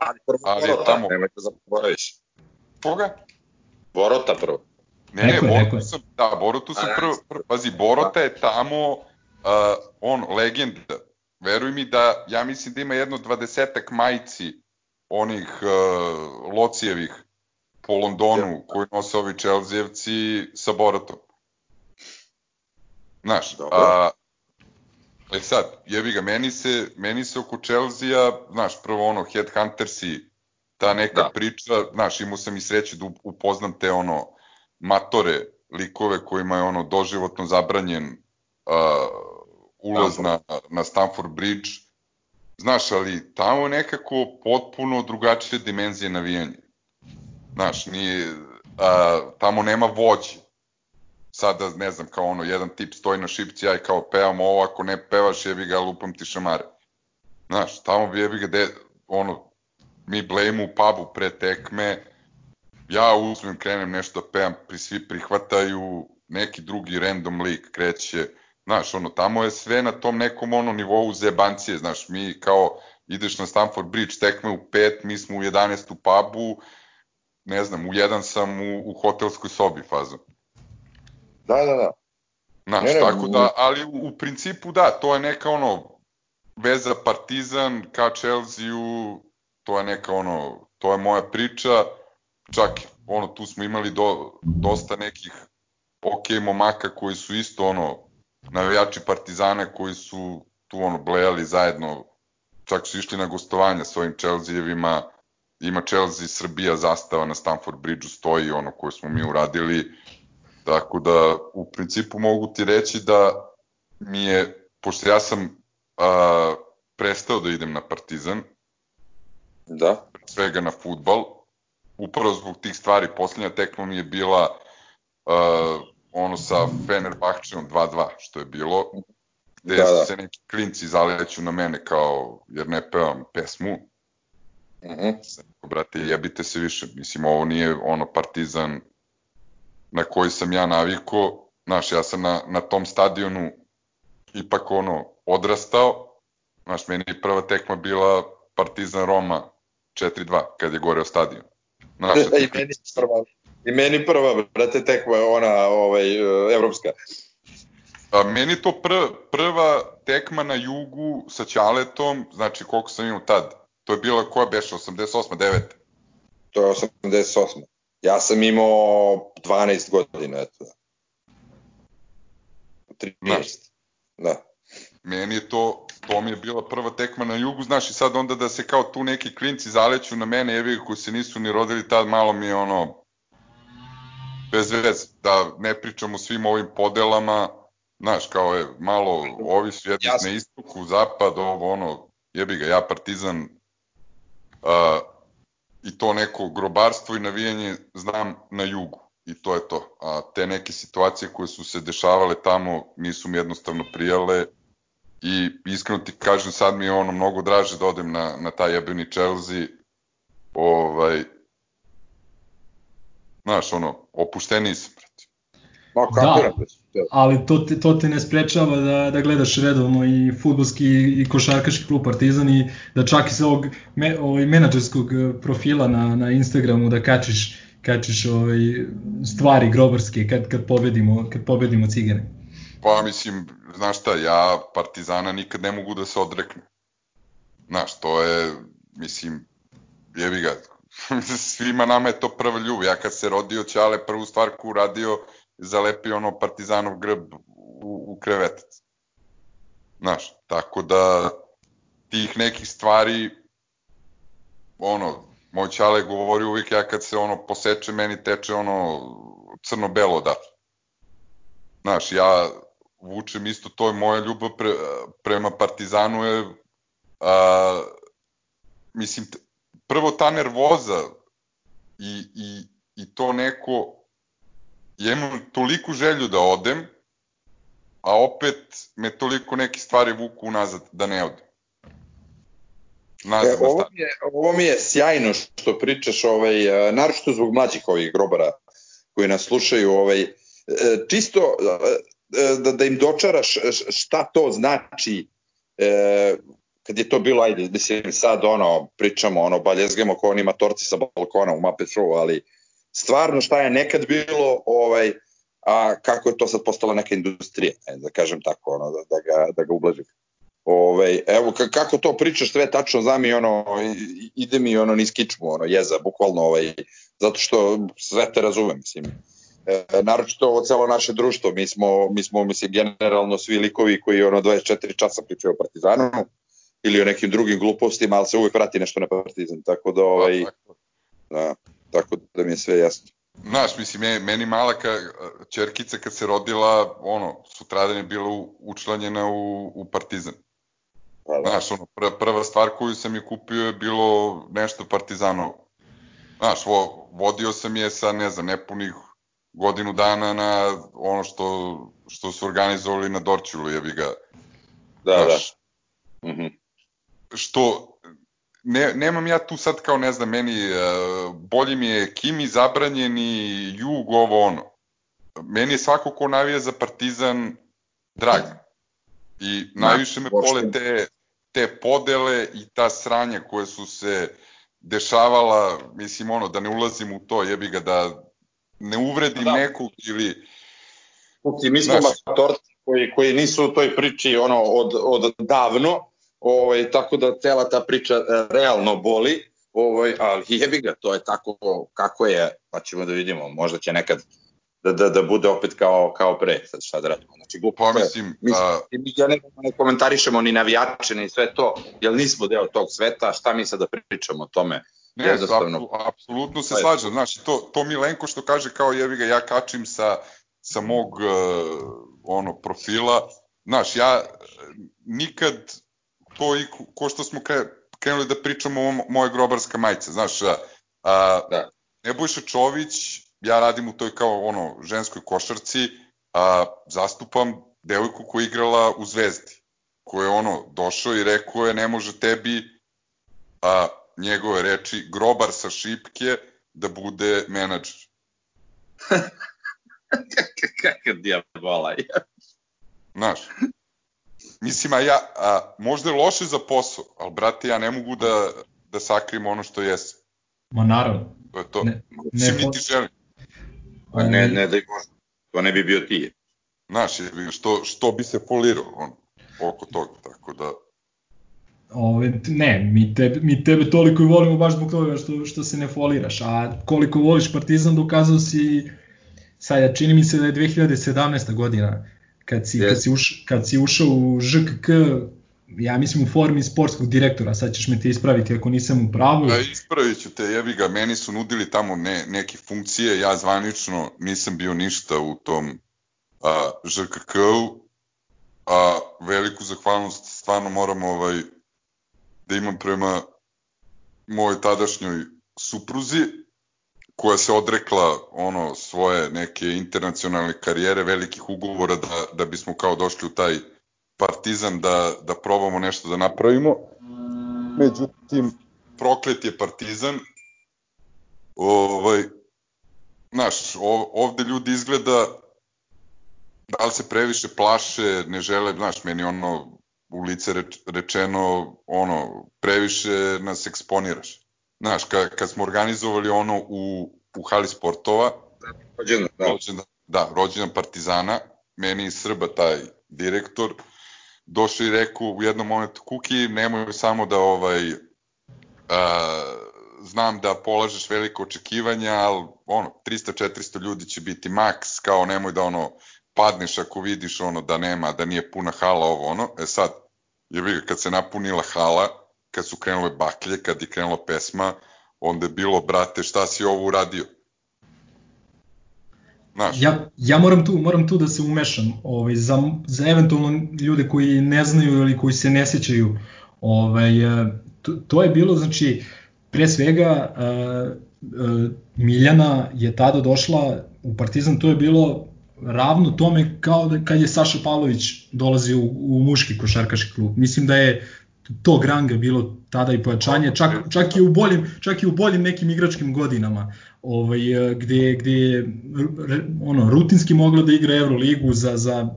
Ali prvo Ali Borota, tamo- nemoj da zaboraviš. koga? Borota prvo. Ne, ne, je. sam, da, Borutu sam prvo, prvo, pazi, Borota je tamo, uh, on, legenda. Veruj mi da, ja mislim da ima jedno dvadesetak majici onih uh, Locijevih po Londonu koji nose ovi Čelzijevci sa Boratom. Znaš, Dobro. a, e sad, jebi ga, meni se, meni se oko Chelsea, znaš, prvo ono, Headhuntersi, ta neka Da. priča, znaš, imao sam i sreću da up- upoznam te ono matore, likove kojima je ono doživotno zabranjen uh, ulaz Stamford. na, na Stamford Bridge. Znaš, ali tamo je nekako potpuno drugačije dimenzije navijanja. Znaš, nije, a, tamo nema vođe. Sada, ne znam, kao ono, jedan tip stoji na šipci, ja i kao pevam ovo, ako ne pevaš, jebi ga, lupam ti šamare. Znaš, tamo bi jebi ga, de, ono, mi blejimo u pubu pre tekme, ja uzmem, krenem nešto da pevam, pri svi prihvataju, neki drugi random lik kreće, znaš, ono, tamo je sve na tom nekom ono nivou zebancije, znaš, mi kao ideš na Stamford Bridge, tekme u 5, mi smo u 11 u pubu, ne znam, u 1 sam u, u hotelskoj sobi fazom. Da, da, da. Znaš, Ne, ne, tako da, ali u, u principu da, to je neka ono veza Partizan ka Chelsea-u, to je neka ono, to je moja priča, čak ono, tu smo imali do, dosta nekih ok momaka koji su isto ono, navijači Partizana koji su tu ono blejali zajedno, čak su išli na gostovanja s ovim ima Chelsea Srbija zastava na Stamford Bridge-u stoji ono koje smo mi uradili, Tako da, u principu mogu ti reći da mi je, pošto ja sam a, prestao da idem na Partizan, Da. svega na futbal, upravo zbog tih stvari, posljednja tekma mi je bila a, ono sa Fenerbahčenom 2-2, što je bilo, gde Da, da. se neki klinci zaleću na mene kao, jer ne pevam pesmu. Sam rekao, brate, jebite se više. Mislim, ovo nije ono partizan na koji sam ja naviko. Znaš, ja sam na, na tom stadionu ipak ono odrastao. Znaš, meni je prva tekma bila Partizan Roma 4-2, kad je goreo stadion. Znaš, *laughs* a I meni prva. I meni prva, brate, tekma je ona, ovaj, e, evropska. a meni je to pr, prva tekma na jugu sa Ćaletom, znači koliko sam imao tad. To je bila koja beše, 88. 9. To je 88. Ja sam imao 12 godina, eto. 13. Da. meni je to, to mi je bila prva tekma na jugu, znaš, i sad onda da se kao tu neki klinci zaleću na mene, jevi ga, koji se nisu ni rodili tad, malo mi je ono, bez veze, da ne pričam o svim ovim podelama, znaš, kao je, malo, ovi su jedni na istoku, zapad, ovo, ono, jebi ga, ja partizan, a, i to neko grobarstvo i navijanje znam na jugu. I to je to. A te neke situacije koje su se dešavale tamo nisu mi jednostavno prijale i iskreno ti kažem sad mi je ono mnogo draže da odem na, na taj jebeni Chelsea ovaj znaš ono opušteniji sam brate. Ma, kapiram da. da. ali to te, to te ne sprečava da, da gledaš redovno i futbolski i košarkaški klub Partizan i da čak i sa ovog me, ovaj, menadžerskog eh, profila na, na Instagramu da kačiš, kačiš ovaj, stvari grobarske kad, kad, pobedimo, kad pobedimo cigane. Pa mislim, znaš šta, ja Partizana nikad ne mogu da se odreknem. Znaš, to je, mislim, jebi ga, *laughs* svima nama je to prva ljubav. Ja kad se rodio Ćale, prvu stvar koju uradio, zalepio ono Partizanov grb u, u krevetac. Znaš, tako da tih nekih stvari, ono, moj Ćale govori uvijek ja kad se ono poseče, meni teče ono crno-belo odatle. Znaš, ja vučem isto to je moja ljubav pre, prema Partizanu je a, mislim prvo ta nervoza i, i, i to neko ja imam toliku želju da odem a opet me toliko neke stvari vuku unazad da ne odem. Nazad E, ovo, mi je, ovo mi je sjajno što pričaš, ovaj, e, naročito zbog mlađih ovih grobara koji nas slušaju, ovaj, e, čisto e, da, da im dočaraš šta to znači e, kad je to bilo, ajde, mislim, sad ono, pričamo, ono, baljezgemo ko oni matorci sa balkona u Muppet Show, ali stvarno šta je nekad bilo, ovaj, a kako je to sad postala neka industrija, ne, da kažem tako, ono, da, da, ga, da ga ublažim. Ove, evo, kako to pričaš, sve tačno znam i ono, ide mi ono niz kičmu, ono, jeza, bukvalno, ovaj, zato što sve te razumem, mislim. E, naročito ovo celo naše društvo, mi smo, mi smo, mislim, generalno svi likovi koji ono 24 časa pričaju o Partizanu ili o nekim drugim glupostima, ali se uvek vrati nešto na Partizan, tako da, ovaj, da, tako da mi je sve jasno. Znaš, mislim, meni mala ka, čerkica kad se rodila, ono, sutradan je bila učlanjena u, u Partizan. Pa da. Znaš, ono, prva, prva stvar koju sam je kupio je bilo nešto Partizanovo. Znaš, vo, vodio sam je sa, ne znam, nepunih godinu dana na ono što, što su organizovali na Dorčulu, jebi ga. Da, znaš, da. Mm -hmm. Što, ne, nemam ja tu sad kao, ne znam, meni, uh, bolji mi je Kimi zabranjeni, Jug, ovo ono. Meni je svako ko navija za Partizan drag. I najviše me pole te, te podele i ta sranja koje su se dešavala, mislim ono, da ne ulazim u to, jebi ga da ne uvredim da. nekog ili... Kuci, mi smo matorci koji, koji nisu u toj priči ono od, od davno, ovaj, tako da cela ta priča e, realno boli, ovaj, ali jebi ga, to je tako kako je, pa ćemo da vidimo, možda će nekad da, da, da bude opet kao, kao pre, sad šta da radimo. Znači, glupo pa, mislim, mi, a... mi ja ne, ne komentarišemo ni navijače, ni sve to, jer nismo deo tog sveta, šta mi sad da pričamo o tome? Ne, Jednostavno... apsolutno se slažem, znači, to, to Milenko što kaže kao jevi ga, ja kačim sa, sa mog uh, ono, profila, znaš, ja nikad to i ko što smo krenuli da pričamo o moje grobarska majica, znaš, a, a, da. Nebojša Čović ja radim u toj kao ono ženskoj košarci, a zastupam devojku koja je igrala u Zvezdi, koja je ono došao i rekao je ne može tebi a njegove reči grobar sa šipke da bude menadžer. *laughs* Kakav dijabola je. Znaš, mislim, a ja, a, možda je loše za posao, ali brate, ja ne mogu da, da sakrim ono što jesam. Ma naravno. To je to. Ne, ne, niti želim. Pa ne, ne da Bože, to ne bi bio ti. Znaš, što, što bi se folirao on, oko toga, tako da... Ove, ne, mi tebe, mi tebe toliko i volimo baš zbog toga što, što se ne foliraš, a koliko voliš Partizan dokazao si, sad čini mi se da je 2017. godina, kad si, yes. kad si, uš, kad si ušao u ŽKK, ja mislim u formi sportskog direktora, sad ćeš me te ispraviti ako nisam u pravu. Da, ispravit ću te, jebi ga, meni su nudili tamo ne, neke funkcije, ja zvanično nisam bio ništa u tom a, ŽKK-u, a veliku zahvalnost stvarno moram ovaj, da imam prema mojoj tadašnjoj supruzi, koja se odrekla ono svoje neke internacionalne karijere, velikih ugovora da, da bismo kao došli u taj Partizan da, da probamo nešto da napravimo. Međutim, proklet je Partizan. Ovaj, znaš, ovde ljudi izgleda da li se previše plaše, ne žele, znaš, meni ono u lice reč, rečeno, ono, previše nas eksponiraš. Znaš, kad, kad smo organizovali ono u, u hali sportova, rođendan, da. rođendan, da, rođendan Partizana, meni iz Srba taj direktor, došao i rekao u jednom momentu, Kuki, nemoj samo da ovaj, a, znam da polažeš veliko očekivanja, ali ono, 300-400 ljudi će biti maks, kao nemoj da ono, padneš ako vidiš ono da nema, da nije puna hala ovo ono. E sad, je bi kad se napunila hala, kad su krenule baklje, kad je krenula pesma, onda je bilo, brate, šta si ovo uradio? Znaš. Ja, ja moram tu, moram tu da se umešam ovaj, za, za eventualno ljude koji ne znaju ili koji se ne sećaju. Ovaj, e, to, to je bilo, znači, pre svega uh, uh, Miljana je tada došla u Partizan, to je bilo ravno tome kao da kad je Saša Pavlović dolazio u, u muški košarkaški klub. Mislim da je tog ranga bilo tada i pojačanje, čak, čak, i u boljim, čak i u boljim nekim igračkim godinama, ovaj, gde, gde je ono, rutinski mogla da igra Euroligu za, za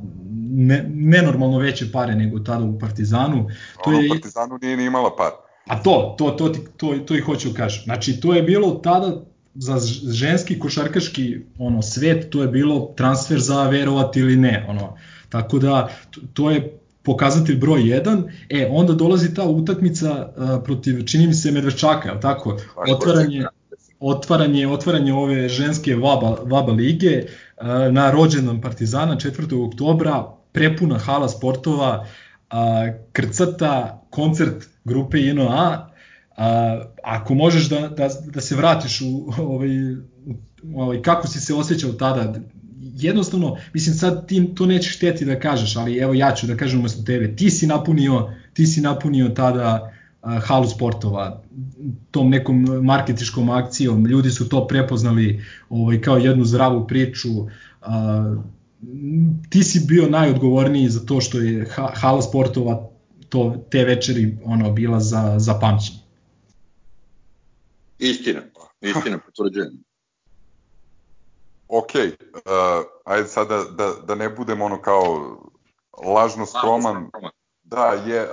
ne, nenormalno veće pare nego tada u Partizanu. To je, Partizanu nije ni imala par. A to, to, to, to, to i hoću da kažem. Znači, to je bilo tada za ženski košarkaški ono svet to je bilo transfer za verovati ili ne ono. Tako da to je pokazatelj broj 1 e onda dolazi ta utakmica uh, protiv čini mi se Medveščaka je tako? Otvaranje otvaranje otvaranje ove ženske VABA VABA lige uh, na rođendan Partizana 4. oktobra prepuna hala sportova uh, krcata koncert grupe INOA A, ako možeš da, da, da se vratiš u ovaj, ovaj, kako si se osjećao tada, jednostavno, mislim sad ti to nećeš hteti da kažeš, ali evo ja ću da kažem umesto tebe, ti si napunio, ti si napunio tada uh, halu sportova tom nekom marketičkom akcijom, ljudi su to prepoznali ovaj, kao jednu zdravu priču, uh, ti si bio najodgovorniji za to što je hala sportova to te večeri ono bila za za pamćenje. Istina, istina, potvrđujem. ok, uh, ajde sada da, da, da ne budem ono kao lažno skroman. Da, je, uh,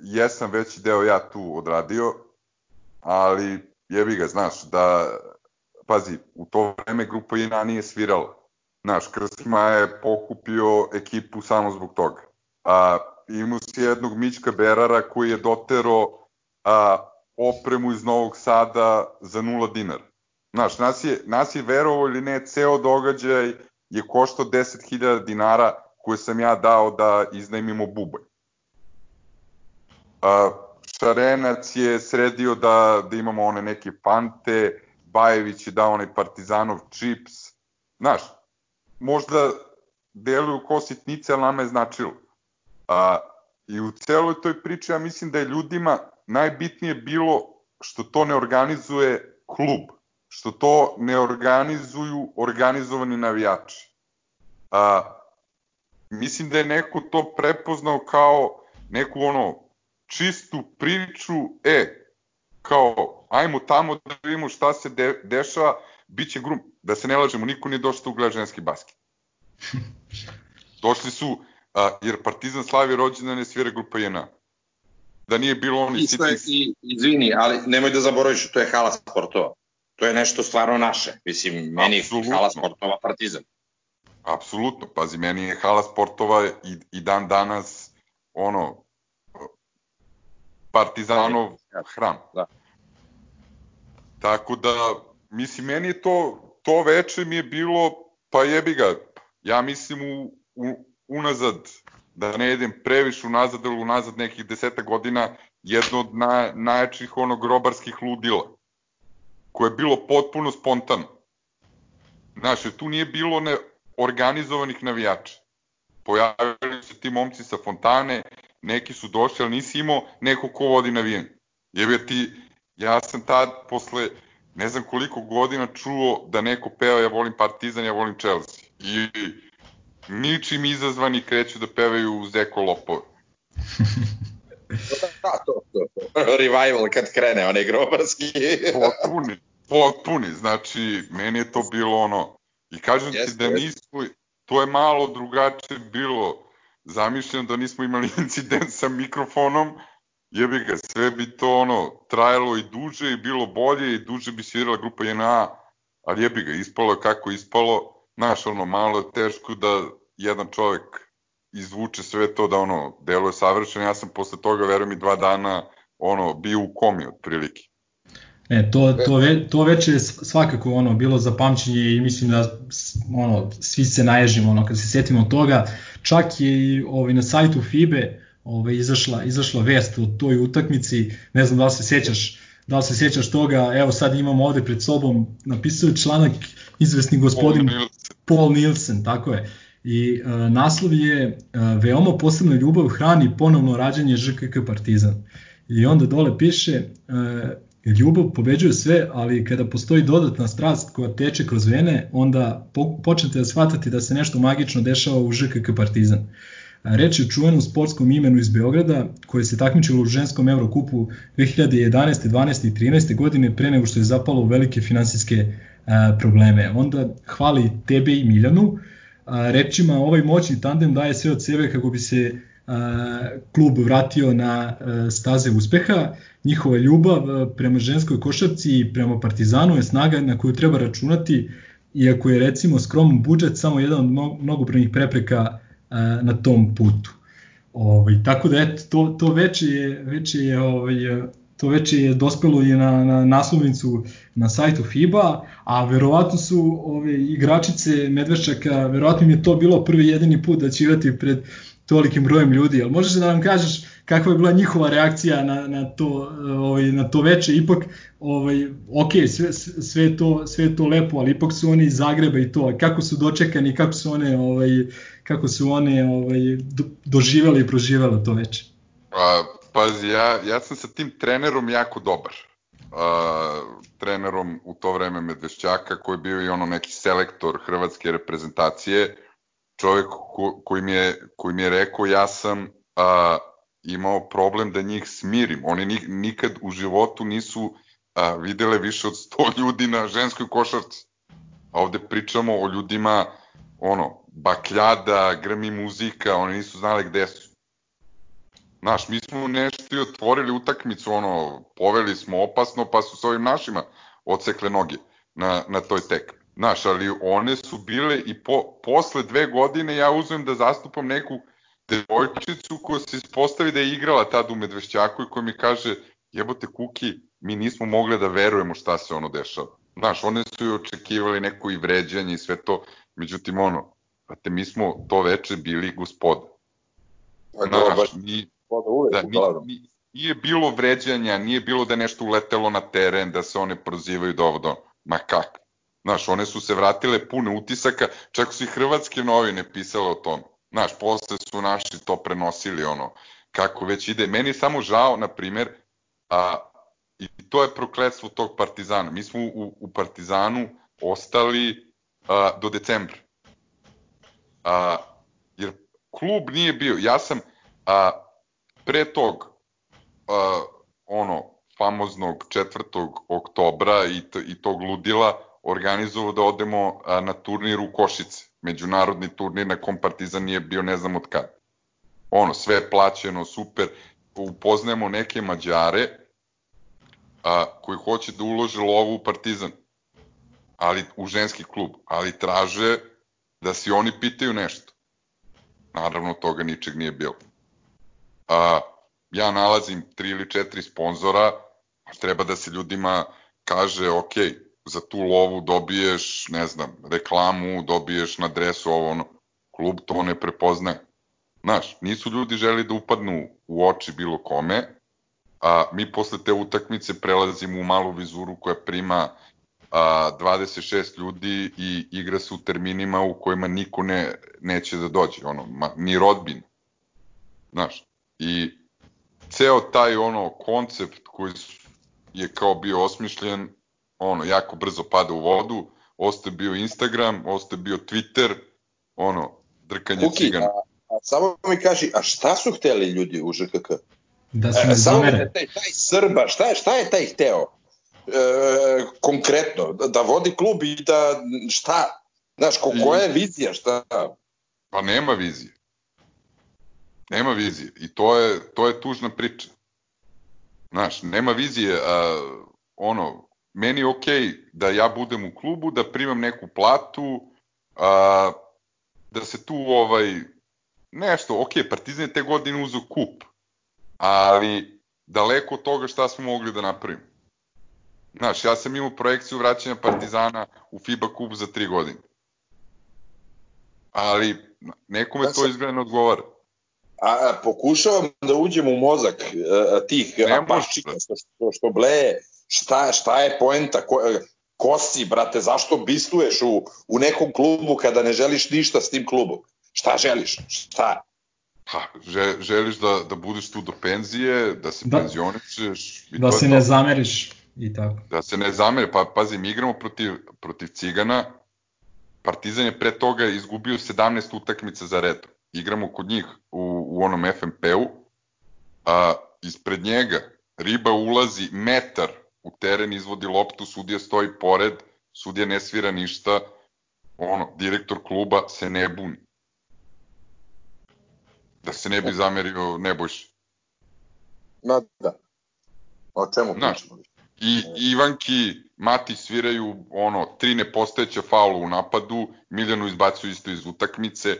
jesam veći deo ja tu odradio, ali jebi ga, znaš, da, pazi, u to vreme grupa INA nije svirala. Znaš, Krsma je pokupio ekipu samo zbog toga. A, imao si jednog Mićka Berara koji je dotero a, opremu iz Novog Sada za nula dinara. Znaš, nas je, nas je verovo ili ne, ceo događaj je koštao 10.000 dinara koje sam ja dao da iznajmimo bubanj. A, Šarenac je sredio da, da imamo one neke pante, Bajević je dao onaj partizanov čips. Znaš, možda deluju ko sitnice, ali nama je značilo. A, I u celoj toj priči ja mislim da je ljudima najbitnije bilo što to ne organizuje klub, što to ne organizuju organizovani navijači. A, mislim da je neko to prepoznao kao neku ono čistu priču, e, kao, ajmo tamo da vidimo šta se de, dešava, bit će grum. Da se ne lažemo, niko nije došao u gleda ženski basket. *laughs* Došli su, a, jer Partizan slavi rođendan je svira grupa JNA da nije bilo oni sitni... I, izvini, ali nemoj da zaboraviš, to je hala sportova. To je nešto stvarno naše. Mislim, meni je hala sportova partizan. Apsolutno, pazi, meni je hala sportova i, i dan danas ono partizanov hram. Da. Tako da, mislim, meni je to, to veče mi je bilo, pa jebi ga, ja mislim u, u, unazad da ne idem previše unazad ili unazad nekih deseta godina, jedno od na, najjačih ono grobarskih ludila, koje je bilo potpuno spontano. Znaš, tu nije bilo ne organizovanih navijača. Pojavili se ti momci sa fontane, neki su došli, ali nisi imao neko ko vodi navijanje. Jer ti, ja sam tad posle ne znam koliko godina čuo da neko peva ja volim Partizan, ja volim Chelsea. I ničim izazvani kreću da pevaju Zeko Lopove. *laughs* da, to, to, to. *laughs* Revival kad krene, onaj grobarski. *laughs* potpuni, potpuni, znači, meni je to bilo ono, i kažem yes, ti da nismo, to je malo drugačije bilo zamišljeno da nismo imali incident sa mikrofonom, jebi ga, sve bi to ono trajalo i duže i bilo bolje i duže bi svirala grupa JNA, ali jebi ga, ispalo kako ispalo, znaš, ono, malo je teško da jedan čovek izvuče sve to da ono, deluje savršeno, ja sam posle toga, verujem i dva dana, ono, bio u komi otprilike. E, to, to, ve, to već je svakako ono bilo za pamćenje i mislim da ono, svi se naježimo ono, kad se setimo toga. Čak je i ovaj, na sajtu FIBE ovaj, izašla, izašla vest o toj utakmici, ne znam da li se sećaš, da li se sećaš toga, evo sad imamo ovde pred sobom, napisao je članak izvesni gospodin Nielsen, Paul Nielsen tako je. I uh, naslov je uh, Veoma posebna ljubav hrani ponovno rađanje ŽKK Partizan. I onda dole piše uh, ljubav pobeđuje sve, ali kada postoji dodatna strast koja teče kroz vene, onda po, počnete da shvatati da se nešto magično dešava u ŽKK Partizan. Reč je o čuvenom sportskom imenu iz Beograda koje se takmičilo u ženskom Evrokupu 2011. 12. i 13. godine pre nego što je zapalo u velike finansijske probleme. Onda hvali tebe i Miljanu, rečima ovaj moćni tandem daje sve od sebe kako bi se klub vratio na staze uspeha. Njihova ljubav prema ženskoj košarci i prema Partizanu je snaga na koju treba računati, iako je recimo skroman budžet samo jedan od mnogobrojnih prepreka na tom putu. Ovaj, tako da eto, to, to veće je, veće je ovaj, to već je dospelo i na, na naslovnicu na sajtu FIBA, a verovatno su ove igračice Medveščaka, verovatno im je to bilo prvi jedini put da će igrati pred tolikim brojem ljudi, ali možeš da nam kažeš kakva je bila njihova reakcija na, na, to, ovaj, na to veče, ipak ovaj, ok, sve, sve, to, sve to lepo, ali ipak su oni iz Zagreba i to, kako su dočekani, kako su one, ovaj, kako su one ovaj, do, doživele i proživele to veče? Pa, pazi, ja, ja sam sa tim trenerom jako dobar. Uh, trenerom u to vreme Medvešćaka koji je bio i ono neki selektor hrvatske reprezentacije čovjek ko, koji, mi je, koji mi je rekao ja sam uh, imao problem da njih smirim. Oni nikad u životu nisu a, videle više od 100 ljudi na ženskoj košarci. A ovde pričamo o ljudima, ono, bakljada, grmi muzika, oni nisu znali gde su. Znaš, mi smo nešto i otvorili utakmicu, ono, poveli smo opasno, pa su s ovim našima odsekle noge na, na toj tekmi. Znaš, ali one su bile i po, posle dve godine ja uzmem da zastupam neku devojčicu koja se ispostavi da je igrala tad u Medvešćaku i koja mi kaže jebote Kuki, mi nismo mogli da verujemo šta se ono dešava. Znaš, one su i očekivali neko i vređanje i sve to, međutim ono, te mi smo to veče bili gospoda. Pa Znaš, baš, ni, da, ni, ni, nije bilo vređanja, nije bilo da nešto uletelo na teren, da se one prozivaju da ovo da Ma kak? Znaš, one su se vratile pune utisaka, čak su i hrvatske novine pisale o tome. Znaš, posle su naši to prenosili, ono, kako već ide. Meni je samo žao, na primer, a, i to je prokledstvo tog Partizana. Mi smo u, u Partizanu ostali a, do decembra. A, jer klub nije bio, ja sam a, pre tog a, ono famoznog 4. oktobra i, to, i tog ludila organizovao da odemo a, na turnir u Košice međunarodni turnir na kom Partizan nije bio ne znam od kada. Ono, sve je plaćeno, super, upoznajemo neke Mađare a, koji hoće da ulože lovu u Partizan, ali u ženski klub, ali traže da si oni pitaju nešto. Naravno, toga ničeg nije bilo. A, ja nalazim tri ili četiri sponzora, treba da se ljudima kaže, ok, za tu lovu dobiješ, ne znam, reklamu, dobiješ na dresu ovo ono, klub to ne prepoznaje. Znaš, nisu ljudi želi da upadnu u oči bilo kome, a mi posle te utakmice prelazimo u malu vizuru koja prima a, 26 ljudi i igra se u terminima u kojima niko ne, neće da dođe, ono, ma, ni rodbin. Znaš, i ceo taj ono koncept koji je kao bio osmišljen ono, jako brzo pada u vodu, ostaje bio Instagram, ostaje bio Twitter, ono, drkanje Kuki, cigana. A, a samo mi kaži, a šta su hteli ljudi u ŽKK? Da se ne zamere. Da taj, taj Srba, šta je, šta je taj hteo? E, konkretno, da, da vodi klub i da, šta? Znaš, ko, koja je vizija, šta? Pa nema vizije. Nema vizije. I to je, to je tužna priča. Znaš, nema vizije, a, ono, meni je okej okay da ja budem u klubu, da primam neku platu, a, da se tu ovaj, nešto, ok, Partizan je te godine uzeo kup, ali daleko od toga šta smo mogli da napravimo. Znaš, ja sam imao projekciju vraćanja Partizana u FIBA kup za tri godine. Ali nekome to izgleda ne odgovara. A, a pokušavam da uđem u mozak a, tih apaščika što, što, što bleje šta, šta je poenta, ko, ko si, brate, zašto bistuješ u, u nekom klubu kada ne želiš ništa s tim klubom? Šta želiš? Šta? Ha, že, želiš da, da budeš tu do penzije, da se da, penzionišeš. I da to se ne to. zameriš i tako. Da se ne zameri, pa pazi, mi igramo protiv, protiv Cigana, Partizan je pre toga izgubio 17 utakmica za redu. Igramo kod njih u, u onom FMP-u, a ispred njega riba ulazi metar u teren, izvodi loptu, sudija stoji pored, sudija ne svira ništa, ono, direktor kluba se ne buni. Da se ne bi zamerio Nebojš. Ma da. O čemu Znaš, pričamo? I Ivanki, Mati sviraju ono, tri nepostojeća faula u napadu, Miljanu izbacuju isto iz utakmice.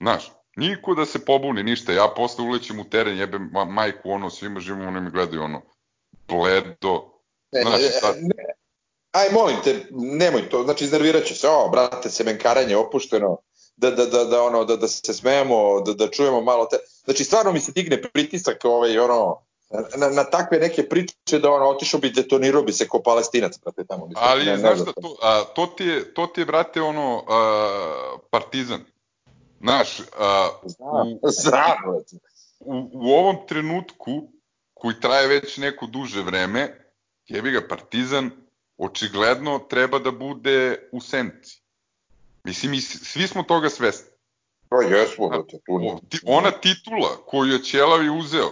Znaš, niko da se pobuni, ništa. Ja posle ulećem u teren, jebem ma, majku, ono, svima živimo, oni me gledaju, ono, bledo. Ne, sad, ne. Aj, molim te, nemoj to, znači iznervirat će se, o, brate, semenkaranje opušteno, da, da, da, da, ono, da, da se smejemo, da, da čujemo malo te, znači stvarno mi se digne pritisak, ovaj, ono, na, na takve neke priče da ono, otišao bi, detonirao bi se ko palestinac, brate, tamo. Mislim, ali ne, znaš šta, to, a, to, ti je, to ti je, brate, ono, a, partizan. Znaš, Znam, u, znam, u, u ovom trenutku, koji traje već neko duže vreme, jebi ga Partizan, očigledno treba da bude u senci. Mislim, i s- svi smo toga svesni. To jesmo, tu O, ne. ti, ona titula koju je Ćelavi uzeo,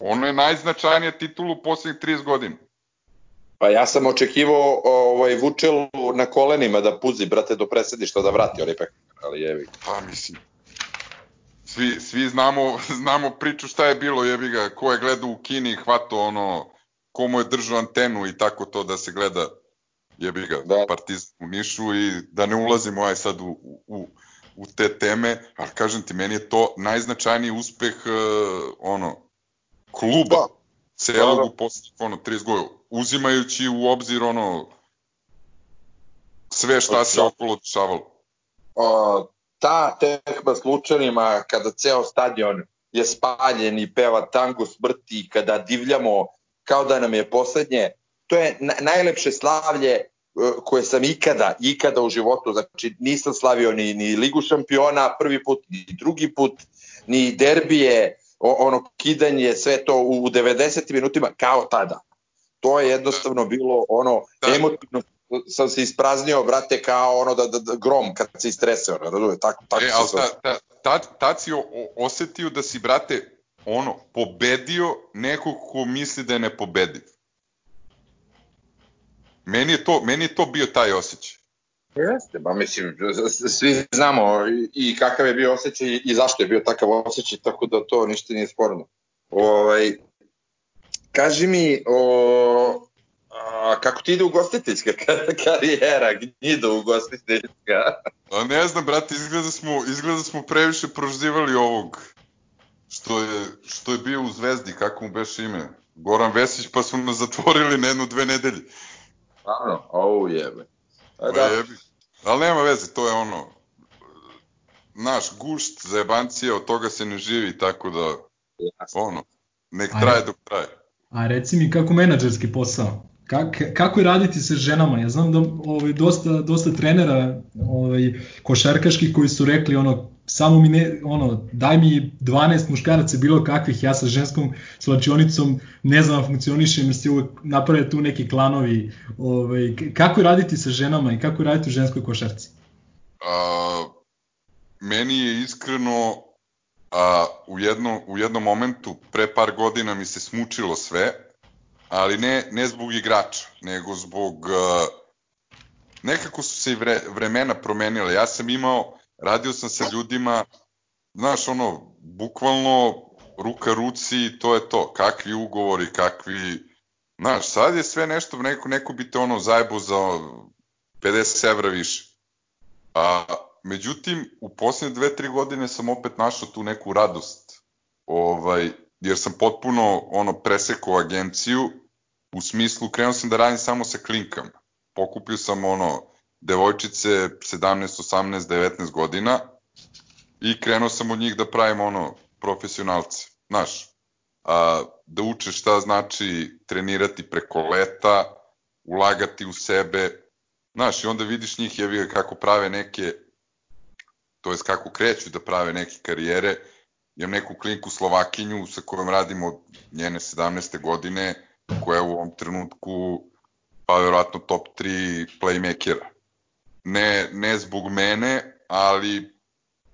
ono je najznačajnija titula u poslednjih 30 godina. Pa ja sam očekivao ovaj, Vučelu na kolenima da puzi, brate, do presedišta da vrati onaj pek, ali jevi. Pa mislim, svi, svi znamo, *laughs* znamo priču šta je bilo, jebi ga, ko je gledao u Kini i hvato ono, ko mu je držao antenu i tako to da se gleda jebi ga, Da. partizan u Nišu i da ne ulazimo aj sad u, u, u te teme, ali kažem ti, meni je to najznačajniji uspeh uh, ono, kluba, Da. celog Da, da. u poslednjih ono, 30 godina, uzimajući u obzir ono, sve šta se Da. okolo dešavalo. O, ta tekma s Lučanima, kada ceo stadion je spaljen i peva tango smrti, i kada divljamo kao da nam je poslednje, to je na, najlepše slavlje e, koje sam ikada, ikada u životu, znači nisam slavio ni, ni Ligu šampiona prvi put, ni drugi put, ni derbije, o, ono kidanje, sve to u, u 90 minutima kao tada. To je jednostavno bilo ono Da. emotivno sam se ispraznio, brate, kao ono da, da, da grom kad se istrese, ono, razumije, tako, tako E, ali ta, ta, tad, tad si o, o- osetio da si, brate, ono, pobedio nekog ko misli da je nepobediv. Meni je to, meni je to bio taj osjećaj. Jeste, ba mislim, svi znamo i, i kakav je bio osjećaj i zašto je bio takav osjećaj, tako da to ništa nije sporno. Ovaj, kaži mi, o, a, kako ti ide ugostiteljska ka- *laughs* karijera, gnjido ugostiteljska? A ne znam, brate, izgleda smo, izgleda smo previše proživali ovog što je, što je bio u Zvezdi, kako mu beše ime? Goran Vesić, pa su nas zatvorili na jednu, dve nedelje. Stvarno, au jebe. A da, jebi. Ali nema veze, to je ono, naš gušt, zajebancija, od toga se ne živi, tako da, ono, nek traje dok traje. A reci mi kako menadžerski posao? Kak, kako je raditi sa ženama? Ja znam da ovaj, dosta, dosta trenera ovaj, košarkaških koji su rekli ono, samo mi ne, ono, daj mi 12 muškaraca bilo kakvih, ja sa ženskom slačionicom ne znam da funkcionišem jer se uvek naprave tu neki klanovi. Ovaj, kako je raditi sa ženama i kako je raditi u ženskoj košarci? A, meni je iskreno a, u, jedno, u jednom momentu pre par godina mi se smučilo sve, ali ne, ne zbog igrača, nego zbog a, nekako su se i vre, vremena promenile. Ja sam imao, radio sam sa ljudima, znaš ono, bukvalno ruka ruci, to je to, kakvi ugovori, kakvi, znaš, sad je sve nešto, neko, neko bi te ono zajebo za 50 evra više. A, međutim, u posljednje dve, tri godine sam opet našao tu neku radost. Ovaj, jer sam potpuno ono presekao agenciju u smislu krenuo sam da radim samo sa klinkama. Pokupio sam ono devojčice 17, 18, 19 godina i krenuo sam od njih da pravim ono profesionalce. Znaš, a, da uče šta znači trenirati preko leta, ulagati u sebe, Znaš, i onda vidiš njih, jevi kako prave neke, to jest kako kreću da prave neke karijere. Imam neku klinku Slovakinju sa kojom radimo od njene 17. godine, koja je u ovom trenutku pa verovatno top 3 playmakera. Ne, ne zbog mene, ali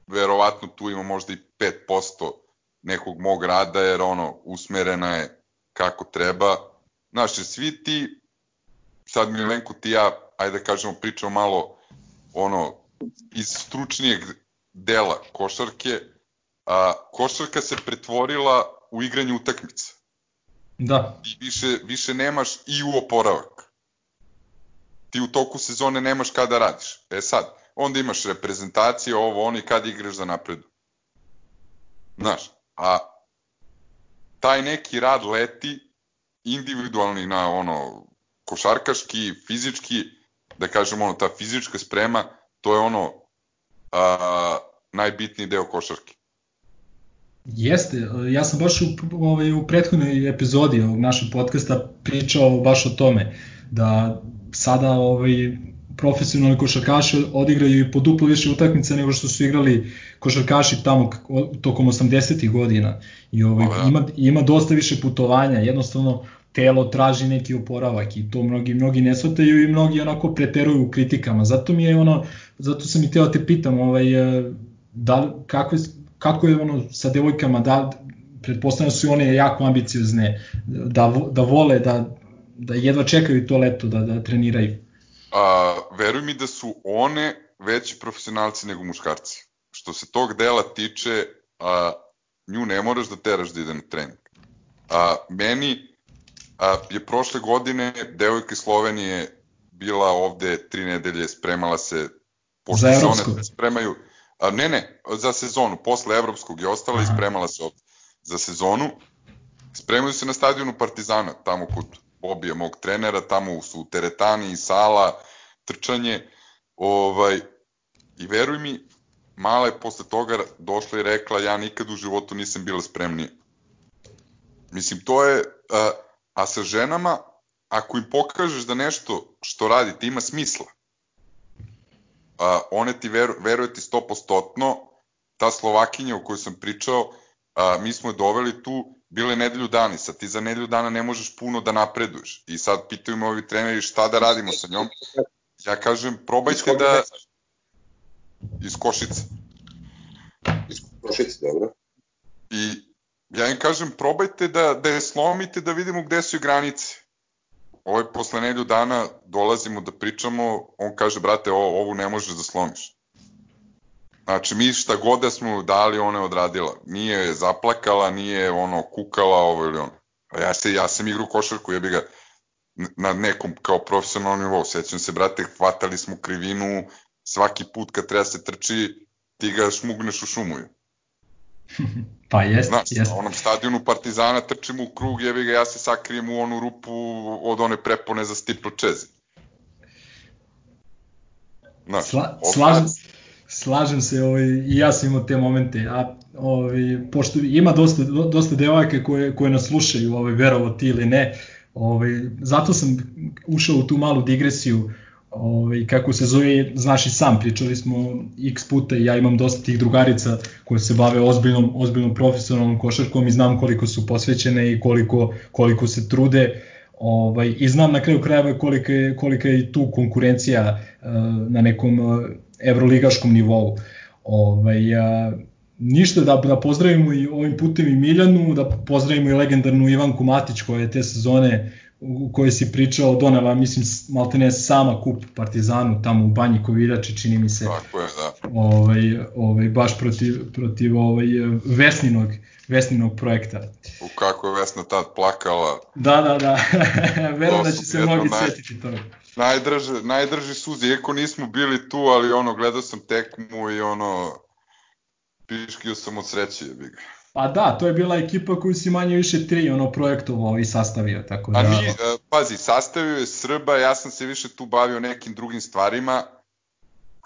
verovatno tu ima možda i 5% nekog mog rada, jer ono, usmerena je kako treba. Znaš, svi ti, sad Milenko ti ja, ajde da kažemo, pričamo malo ono, iz stručnijeg dela košarke, a, košarka se pretvorila u igranje utakmica. Da. I više, više nemaš i u oporavak. Ti u toku sezone nemaš kada radiš. E sad, onda imaš reprezentacije, ovo, oni kad igraš za napredu. Znaš, a taj neki rad leti individualni na ono košarkaški, fizički, da kažemo ono ta fizička sprema, to je ono a, najbitniji deo košarke. Jeste, ja sam baš u, ovaj, u prethodnoj epizodi ovog našeg podcasta pričao baš o tome, da sada ovaj, profesionalni košarkaši odigraju i po duplo više utakmica nego što su igrali košarkaši tamo tokom 80. godina. I ovaj, ja. ima, ima dosta više putovanja, jednostavno telo traži neki oporavak i to mnogi mnogi ne shvataju i mnogi onako preteruju u kritikama. Zato mi je ono zato sam i teo te pitam ovaj da kakve kako je ono sa devojkama da pretpostavljam da su one jako ambiciozne da da vole da da jedva čekaju to leto da da treniraju. A, veruj mi da su one veći profesionalci nego muškarci. Što se tog dela tiče, a, nju ne moraš da teraš da ide na trening. A, meni a, je prošle godine devojka iz Slovenije bila ovde tri nedelje, spremala se, pošto evropskog. one spremaju, a, ne, ne, za sezonu, posle evropskog je ostala Aha. i spremala se ovde za sezonu. Spremaju se na stadionu Partizana, tamo kod Bobija, mog trenera, tamo su teretani i sala, trčanje, ovaj, i veruj mi, mala je posle toga došla i rekla ja nikad u životu nisam bila spremnija. Mislim, to je, a, a sa ženama, ako im pokažeš da nešto što radite ima smisla, a, one ti veru, veruje ti stopostotno, ta Slovakinja o kojoj sam pričao, a, mi smo je doveli tu bile nedelju dana sad ti za nedelju dana ne možeš puno da napreduješ. I sad pitaju me ovi treneri šta da radimo sa njom. Ja kažem, probajte da... Iz Košice. Iz Košice, dobro. I ja im kažem, probajte da, da je slomite da vidimo gde su i granice. Ovo je posle nedelju dana dolazimo da pričamo, on kaže, brate, ovo, ovu ne možeš da slomiš. Znači, mi šta god da smo dali, ona je odradila. Nije zaplakala, nije ono kukala, ovo ili ono. A ja, se, ja sam igru košarku, jebi ga na nekom kao profesionalnom nivou. Sećam se, brate, hvatali smo krivinu, svaki put kad treba se trči, ti ga šmugneš u šumuju. *laughs* pa jest, Znaš, jest. na onom stadionu Partizana trčimo u krug, jebi ga, ja se sakrijem u onu rupu od one prepone za stiplo čezi. Znaš, Sla, slažem Slažem se, ovaj, i ja sam imao te momente, a ovaj, pošto ima dosta, dosta devojaka koje, koje nas slušaju, ovaj, verovo ti ili ne, ovaj, zato sam ušao u tu malu digresiju, ovaj, kako se zove, znaš i sam, pričali smo x puta i ja imam dosta tih drugarica koje se bave ozbiljnom, ozbiljnom profesionalnom košarkom i znam koliko su posvećene i koliko, koliko se trude, ovaj, i znam na kraju krajeva kolika je, kolika je tu konkurencija uh, na nekom uh, evroligaškom nivou. Ovaj, a, ništa da, da pozdravimo i ovim putem i Miljanu, da pozdravimo i legendarnu Ivanku Matić koja je te sezone u kojoj si pričao donela, mislim, maltene sama kup Partizanu tamo u Banji Koviljači, čini mi se. Tako je, da. Ovaj, ovaj, baš protiv, protiv ovaj, Vesninog, Vesninog projekta. U kako je Vesna tad plakala. Da, da, da. *laughs* Verujem da će se mnogi naj... setiti toga najdrže, najdrži suze, iako nismo bili tu, ali ono, gledao sam tekmu i ono, piškio sam od sreće, bih. Pa da, to je bila ekipa koju si manje više tri ono projektovao i sastavio, tako da... A ni, e, pazi, sastavio je Srba, ja sam se više tu bavio nekim drugim stvarima,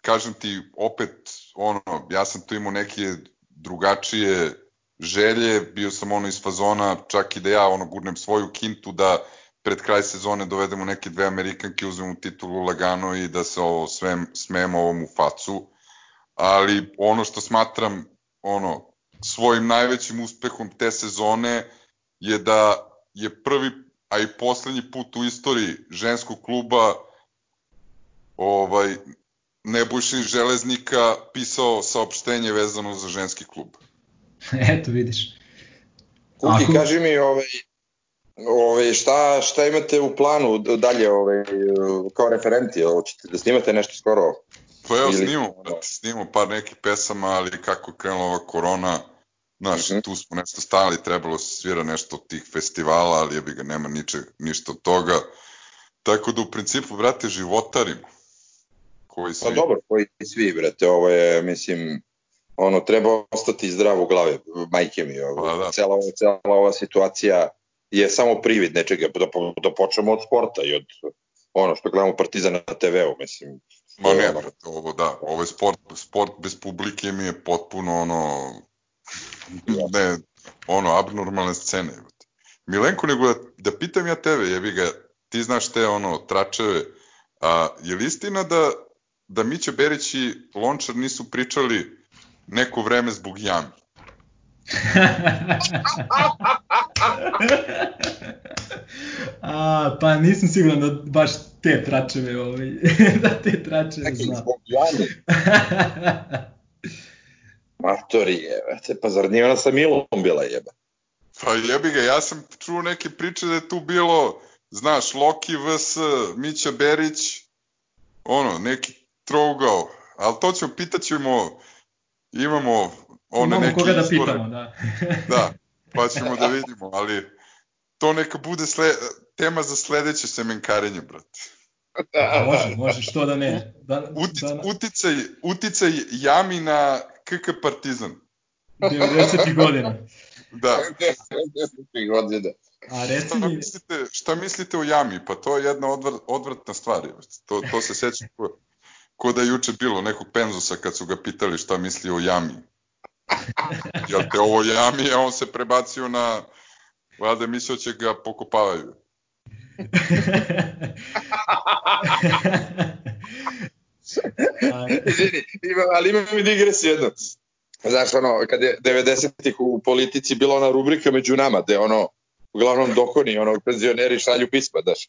kažem ti, opet, ono, ja sam tu imao neke drugačije želje, bio sam ono iz fazona, čak i da ja ono gurnem svoju kintu da pred kraj sezone dovedemo neke dve Amerikanke, uzmemo titulu lagano i da se ovo sve smemo ovom u facu. Ali ono što smatram ono svojim najvećim uspehom te sezone je da je prvi, a i poslednji put u istoriji ženskog kluba ovaj Nebojšin železnika pisao saopštenje vezano za ženski klub. *laughs* Eto, vidiš. Kuki, Ako- kaži mi ovaj, ovaj, šta, šta imate u planu dalje ovaj, kao referenti? Hoćete da snimate nešto skoro? Pa evo Ili- snimamo, brate, snimamo par nekih pesama, ali kako je krenula ova korona, znaš, Mhm. tu smo nešto stali, trebalo se svira nešto od tih festivala, ali jebi ga, nema niče, ništa od toga. Tako da u principu, brate, životarimo. Koji svi... Pa dobro, koji svi, brate, ovo je, mislim, ono, treba ostati zdrav u glavi, majke mi, ovo, Pa da. cela, ova- cela ova situacija je samo privid nečega, da, da počnemo od sporta i od ono što gledamo Partizan na TV-u, mislim. Ma ne, ono, brate, ovo da, ovo je sport, sport bez publike mi je potpuno ono, ne, ono, abnormalne scene. brate. Milenko, nego da, da pitam ja tebe, jebi ga, ti znaš te ono, tračeve, a je li istina da, da Mića Berić i Lončar nisu pričali neko vreme zbog jami? *laughs* A, pa nisam siguran da baš te tračeve, ovaj, *laughs* da te tračeve Neki zbog Jani, *laughs* matori pa zar nije ona sa Milom bila jeba? Pa jebi ga, ja sam čuo neke priče da je tu bilo, znaš, Loki vs. Mića Berić, ono, neki trougao, ali to ćemo, pitaćemo, imamo one Imamo neke koga da pitamo, da. Da, pa *laughs* ćemo da vidimo, ali to neka bude sle, tema za sledeće semenkarenje, brate. A, može, može, što da ne. Da, Utic, da, uticaj, uticaj jami na KK Partizan. 90. godina. Da. godine. A reci Šta mi, mislite, šta mislite o jami? Pa to je jedna odvr, odvratna stvar. je. To, to se seća ko, ko da je juče bilo nekog penzusa kad su ga pitali šta misli o jami. Jel te ovo jami, a on se prebacio na... Vlada mislio će ga pokopavaju. *laughs* Izvini, ima, ali imam i digresiju jednu. Znaš, ono, kad je 90-ih u politici bila ona rubrika među nama, gde ono, uglavnom dokoni, ono, penzioneri šalju pisma, daš.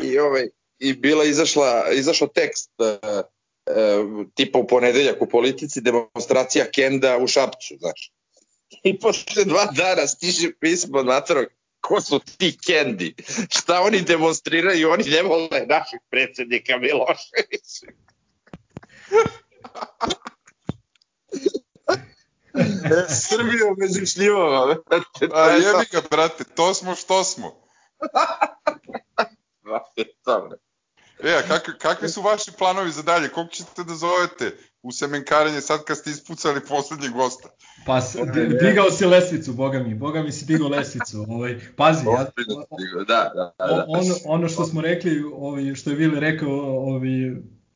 I, ovaj, i bila izašla, izašao tekst uh, uh, tipa u ponedeljak u politici, demonstracija Kenda u Šapcu, znaš. I posle dva dana stiže pismo od matorog, ko su ti Kendi? Šta oni demonstriraju? Oni ne vole našeg predsednika Miloševića. *laughs* Srbija među šljivama. A je jebi ga, brate, to smo što smo. *laughs* Brate, to, bre. E, a kakvi, kakvi su vaši planovi za dalje? Kog ćete da zovete u semenkarenje sad kad ste ispucali poslednjeg gosta? pa digao si lesvicu, boga mi, boga mi si digao lesvicu. Ovaj, pazi, ja, Da, da, da. da. ono, ono što smo rekli, ovaj, što je Vili rekao ovaj,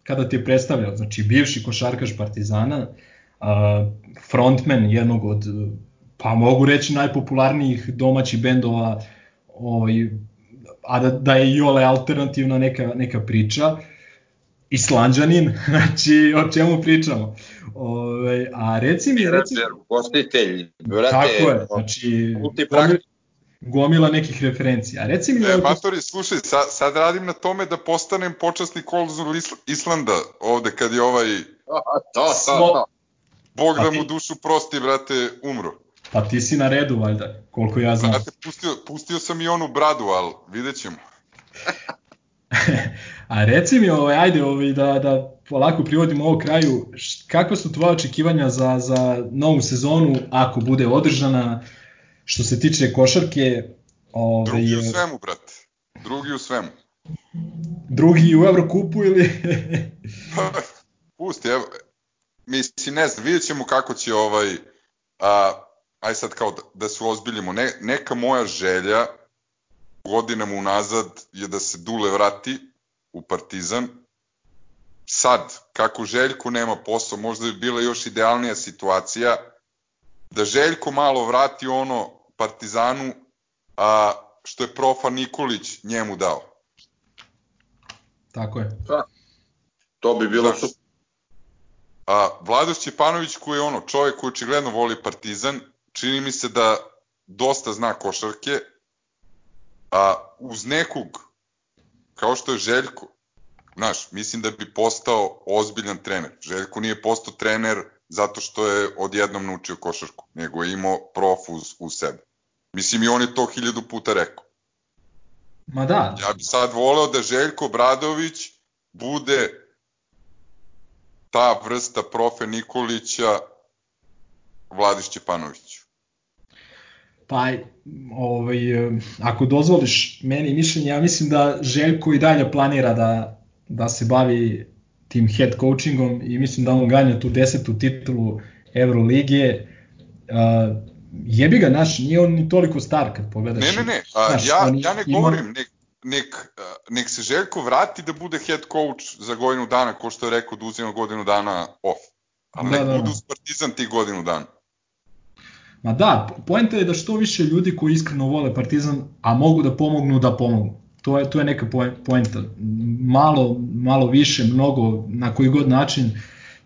kada ti je predstavljao, znači bivši košarkaš Partizana, a, frontman jednog od, pa mogu reći najpopularnijih domaćih bendova, ovaj, a da, da je Jole alternativna neka, neka priča, Islanđanin, *laughs* znači o čemu pričamo. Ove, a reci mi, reci Gostitelj, brate. tako je, znači multipraktik. gomila nekih referencija. A reci mi, E, ovaj, matori, slušaj, sad, sad radim na tome da postanem počasni konzul Isl- Islanda ovde kad je ovaj, *laughs* To, to, Svo- to. Bog Pa da ti- mu dušu prosti, brate, umro. pa ti si na redu, valjda, koliko ja znam. Brate, pustio, pustio sam i onu bradu, ali vidjet ćemo. *laughs* A reci mi, ovaj, ajde ovaj, da, da polako privodimo ovo kraju, kakva su tvoja očekivanja za, za novu sezonu, ako bude održana, što se tiče košarke, ovaj, Drugi u svemu, brate. Drugi u svemu. drugi u Evrokupu ili... Pusti, evo, mislim, ne znam, vidjet ćemo kako će ovaj, a, aj sad kao da, da se ozbiljimo, ne, neka moja želja godinama unazad je da se Dule vrati u Partizan. Sad, kako Željko nema posao, možda bi bila još idealnija situacija da Željko malo vrati ono Partizanu a, što je profa Nikolić njemu dao. Tako je. To bi bilo Znaš, super. A Vlado Šćepanović koji je ono čovjek koji očigledno voli Partizan, čini mi se da dosta zna košarke, a uz nekog kao što je Željko, Znaš, mislim da bi postao ozbiljan trener. Željko nije postao trener zato što je odjednom naučio košarku, nego je imao prof uz, u sebe. Mislim i on je to hiljadu puta rekao. Ma da. Ja bi sad voleo da Željko Bradović bude ta vrsta profe Nikolića Vladi Šćepanoviću. Pa, ovaj, ako dozvoliš meni mišljenje, ja mislim da Željko i dalje planira da, da se bavi tim head coachingom i mislim da on ganja tu desetu titulu Euroligije. Uh, jebi ga, naš, nije on ni toliko star kad pogledaš. Ne, ne, ne, a, Znaš, ja, on ja ne ima- govorim, nek, nek, nek se Željko vrati da bude head coach za godinu dana, ko što je rekao da uzima godinu dana off. Ali Da, nek da, da. bude uz Partizan tih godinu dana. Ma da, poenta je da što više ljudi koji iskreno vole Partizan, a mogu da pomognu, da pomognu. To je, to je neka poen- poenta. Malo, malo više, mnogo, na koji god način,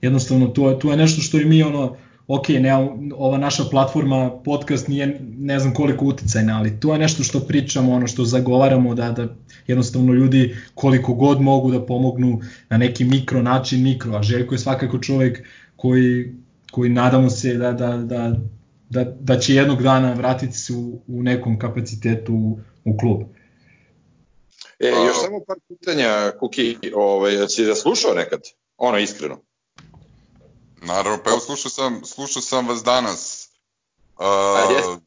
jednostavno to je, to je nešto što i mi ono, ok, ne, ova naša platforma, podcast nije ne znam koliko uticajna, ali to je nešto što pričamo, ono što zagovaramo da, da jednostavno ljudi koliko god mogu da pomognu na neki mikro način, mikro, a Željko je svakako čovjek koji, koji nadamo se da, da, da, da, da će jednog dana vratiti se u, u nekom kapacitetu u, u klub. E, A- još samo par pitanja, Kuki, ovaj, si da slušao nekad? Ono, iskreno. Naravno, pa evo slušao sam, slušao sam vas danas A, uh,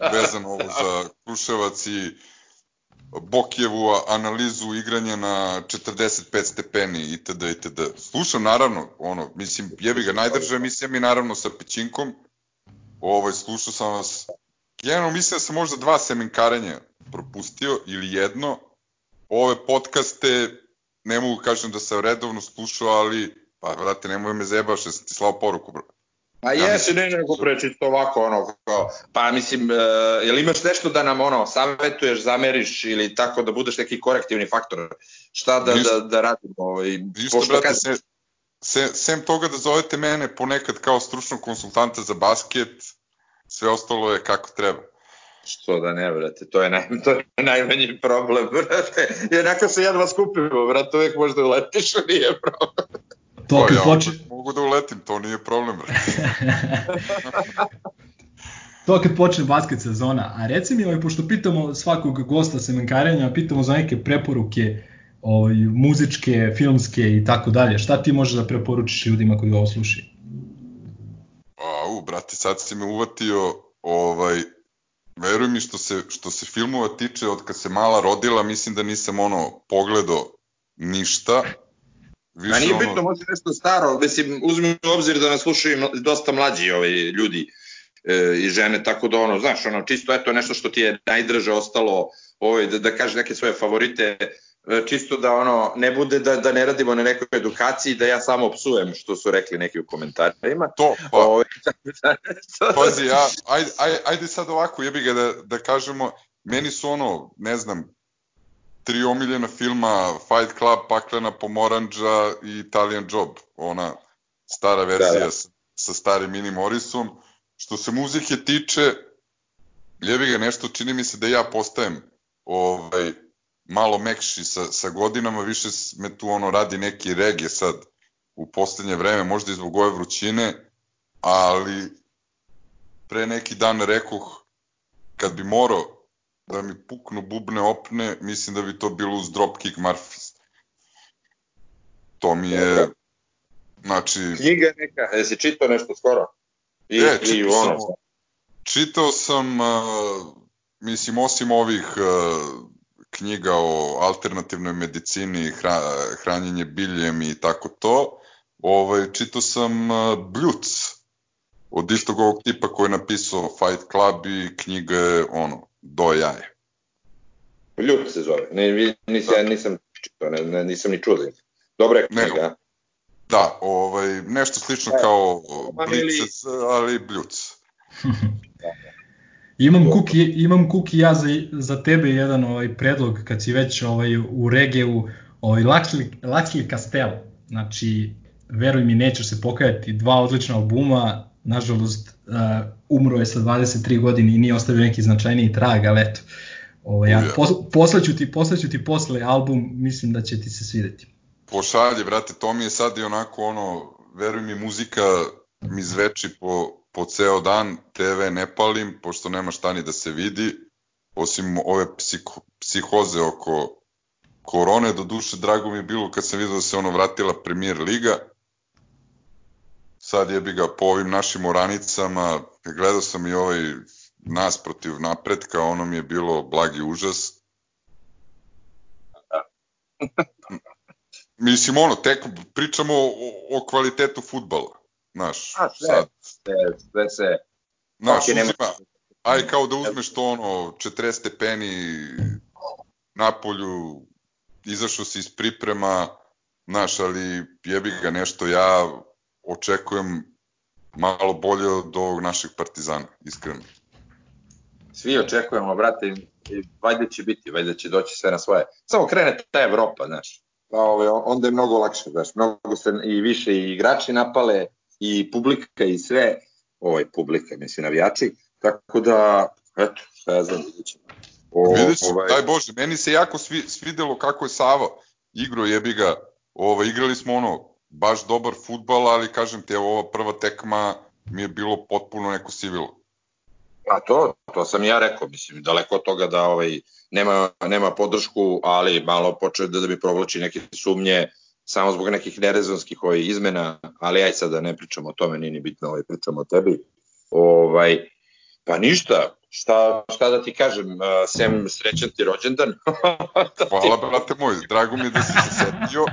*laughs* vezano ovo za Kruševac i Bokjevu analizu igranja na 45 stepeni itd. itd. Slušam naravno, ono, mislim, jebi ga, najdrža emisija mi naravno sa Pećinkom, ovaj, slušao sam vas, generalno mislim da sam možda dva semenkarenja propustio ili jedno, ove podcaste ne mogu kažem da sam redovno slušao, ali pa vrate, nemoj me zebaš, ja sam ti slao poruku, bro. Pa Ja jesi, ne, nego prečisto ovako, ono, kao, pa mislim, uh, jel imaš nešto da nam, ono, savetuješ, zameriš ili tako da budeš neki korektivni faktor? Šta da, Ništa. da, da radimo? Ovaj, Ništa, brate, kad- se, se, sem toga da zovete mene ponekad kao stručnog konsultanta za basket, sve ostalo je kako treba. Što da ne, brate, to je, naj, to je najmanji problem, *laughs* brate. Jednako se jedva skupimo, brate, uvijek možda uletiš, *laughs* nije problem. To Pa kad ja počne, opet mogu da uletim, to nije problem, brate. *laughs* to kad počne basket sezona. A reci mi, ovaj, pošto pitamo svakog gosta semenkarenja, pitamo za neke preporuke ovaj, muzičke, filmske i tako dalje. Šta ti možeš da preporučiš ljudima koji ovo slušaju? Au, brate, sad si me uvatio, ovaj, veruj mi što se, što se filmova tiče, od kad se mala rodila, mislim da nisam ono pogledao ništa. Više Ma nije ono, bitno, može nešto staro, mislim, uzmi u obzir da nas slušaju dosta mlađi ovaj, ljudi e, i žene, tako da ono, znaš, ono, čisto eto nešto što ti je najdraže ostalo, ovaj, da, da kažeš neke svoje favorite, e, čisto da ono, ne bude da, da ne radimo na nekoj edukaciji, da ja samo psujem, što su rekli neki u komentarima. To, pa, Ovaj, *laughs* Pazi, ja, ajde, ajde, ajde sad ovako, jebi ga da, da kažemo, meni su ono, ne znam, tri omiljena filma, Fight Club, Paklena pomoranđa i Italian Job, ona stara verzija Da, da. Sa, sa starim Mini Morrisom. Što se muzike tiče, jebi ga nešto, čini mi se da ja postajem ovaj, malo mekši sa, sa godinama, više me tu ono radi neki regije sad u poslednje vreme, možda i zbog ove vrućine, ali pre neki dan rekoh kad bi morao da mi puknu bubne opne, mislim da bi to bilo uz dropkick Murphys. To mi je, znači, Knjiga neka, jesi čitao nešto skoro? I, E, i čitao sam, ono, čitao sam, uh, mislim, osim ovih uh, knjiga o alternativnoj medicini, hra, hranjenje biljem i tako to, ovaj, čitao sam uh, Bljuc, od istog ovog tipa koji je napisao Fight Club i knjiga je, ono, do jaje. Ljud se zove, ne, vi- nisam, ja nisam čitao, ne, ne, nisam ni čuo za. Dobra je Ne, knjiga. Da, ovaj, nešto slično Da. kao ili- Blitzes, ali Bljuc. *laughs* *laughs* Imam kuki, imam kuki ja za, za tebe jedan ovaj predlog kad si već ovaj u regiju, ovaj Laxley, Laxley Castel. Znači, veruj mi, nećeš se pokajati, dva odlična albuma, nažalost, uh, umro je sa 23 godine i nije ostavio neki značajniji trag, ali eto, ovaj, ja, pos, poslaću, ti, poslaću ti posle album, mislim da će ti se svideti. pošalje, brate, to mi je sad i onako ono, veruj mi, muzika mi zveči po, po ceo dan, TV ne palim, pošto nema šta ni da se vidi, osim ove psiho, psihoze oko korone, do duše drago mi je bilo kad sam vidio da se ono vratila premier liga, sad jebi ga po ovim našim oranicama, gledao sam i ovaj nas protiv napretka, ono mi je bilo blagi užas. Mislim, ono, tek pričamo o, o kvalitetu futbala, znaš, A, sad, sve, sve se... znaš, Ok, nema- uzima, aj kao da uzmeš to ono, 40 stepeni na polju, izašao si iz priprema, znaš, ali jebi ga nešto, ja očekujem malo bolje od ovog našeg partizana, iskreno. Svi očekujemo, brate, i, i valjda će biti, valjda će doći sve na svoje. Samo krene ta Evropa, znaš. Pa, ove, onda je mnogo lakše, znaš. Mnogo se i više i igrači napale, i publika i sve, ovaj, publika, mislim, navijači. Tako da, eto, šta ja znam, vidjet ćemo. O, Vidjet ću, ovaj, daj Bože, meni se jako svi, svidelo kako je Sava igro, jebi ga, ovo, igrali smo ono, baš dobar futbal, ali kažem ti, ova prva tekma mi je bilo potpuno neko sivilo. A to, to sam ja rekao, mislim, daleko od toga da ovaj, nema, nema podršku, ali malo počeo da, da mi provlači neke sumnje, samo zbog nekih nerezonskih ovaj, izmena, ali aj sad da ne pričamo o tome, nije ni bitno, ovaj, pričamo o tebi. Ovaj, pa ništa, šta, šta da ti kažem, uh, sem srećan ti rođendan. *laughs* Hvala, brate moj, drago mi je da si se setio.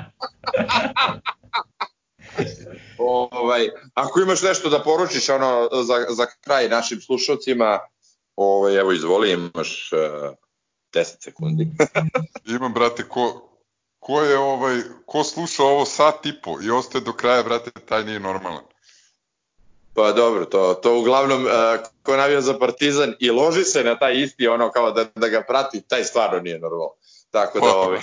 ovaj, ako imaš nešto da poručiš ono, za, za kraj našim slušalcima, ovaj, evo izvoli, imaš uh, 10 sekundi. *laughs* Imam, brate, ko, ko je ovaj, ko sluša ovo sat i po i ostaje do kraja, brate, taj nije normalan. Pa dobro, to, to uglavnom uh, ko navija za Partizan i loži se na taj isti ono kao da, da ga prati, taj stvarno nije normalno. Tako da Pa, ove,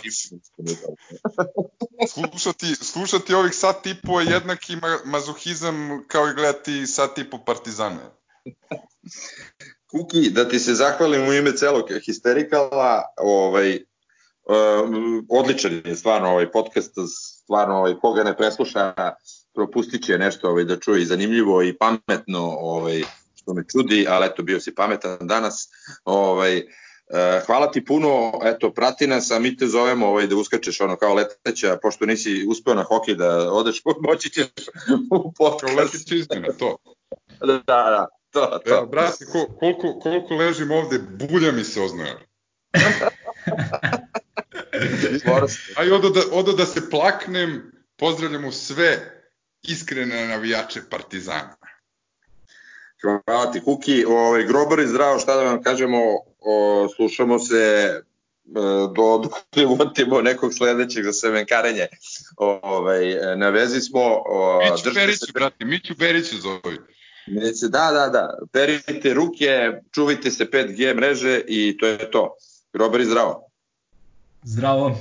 *laughs* Slušati, slušati ovih sat i po je jednaki ma, mazohizam kao i gledati sat i po partizane. Kuki, da ti se zahvalim u ime celog histerikala, ovaj, odličan je stvarno ovaj podcast, stvarno ovaj, koga ne presluša, propustit će nešto ovaj, da čuje i zanimljivo i pametno, ovaj, što me čudi, ali eto, bio si pametan danas. Ovaj, Uh, hvala ti puno, eto, prati nas, a mi te zovemo ovaj, da uskačeš ono kao leteća, pošto nisi uspeo na hokej da odeš, *laughs* moći ćeš u Kao podcast. izmena, to. *laughs* Da, da, to, to. Evo, brate, ko, koliko, koliko ležim ovde, bulja mi se oznaja. *laughs* Aj, odo da, odo da se plaknem, pozdravljamo sve iskrene navijače Partizana. Hvala ti, Kuki. Ovaj, grobar i zdravo, šta da vam kažemo, o, slušamo se e, do dok ne uvotimo nekog sledećeg za semenkarenje. Ovaj, na vezi smo. O, Miću Beriću, se- brate, Miću Beriću zovi. Neće, da, da, da. Perite ruke, čuvajte se 5G mreže i to je to. Grobar i zdravo. Zdravo.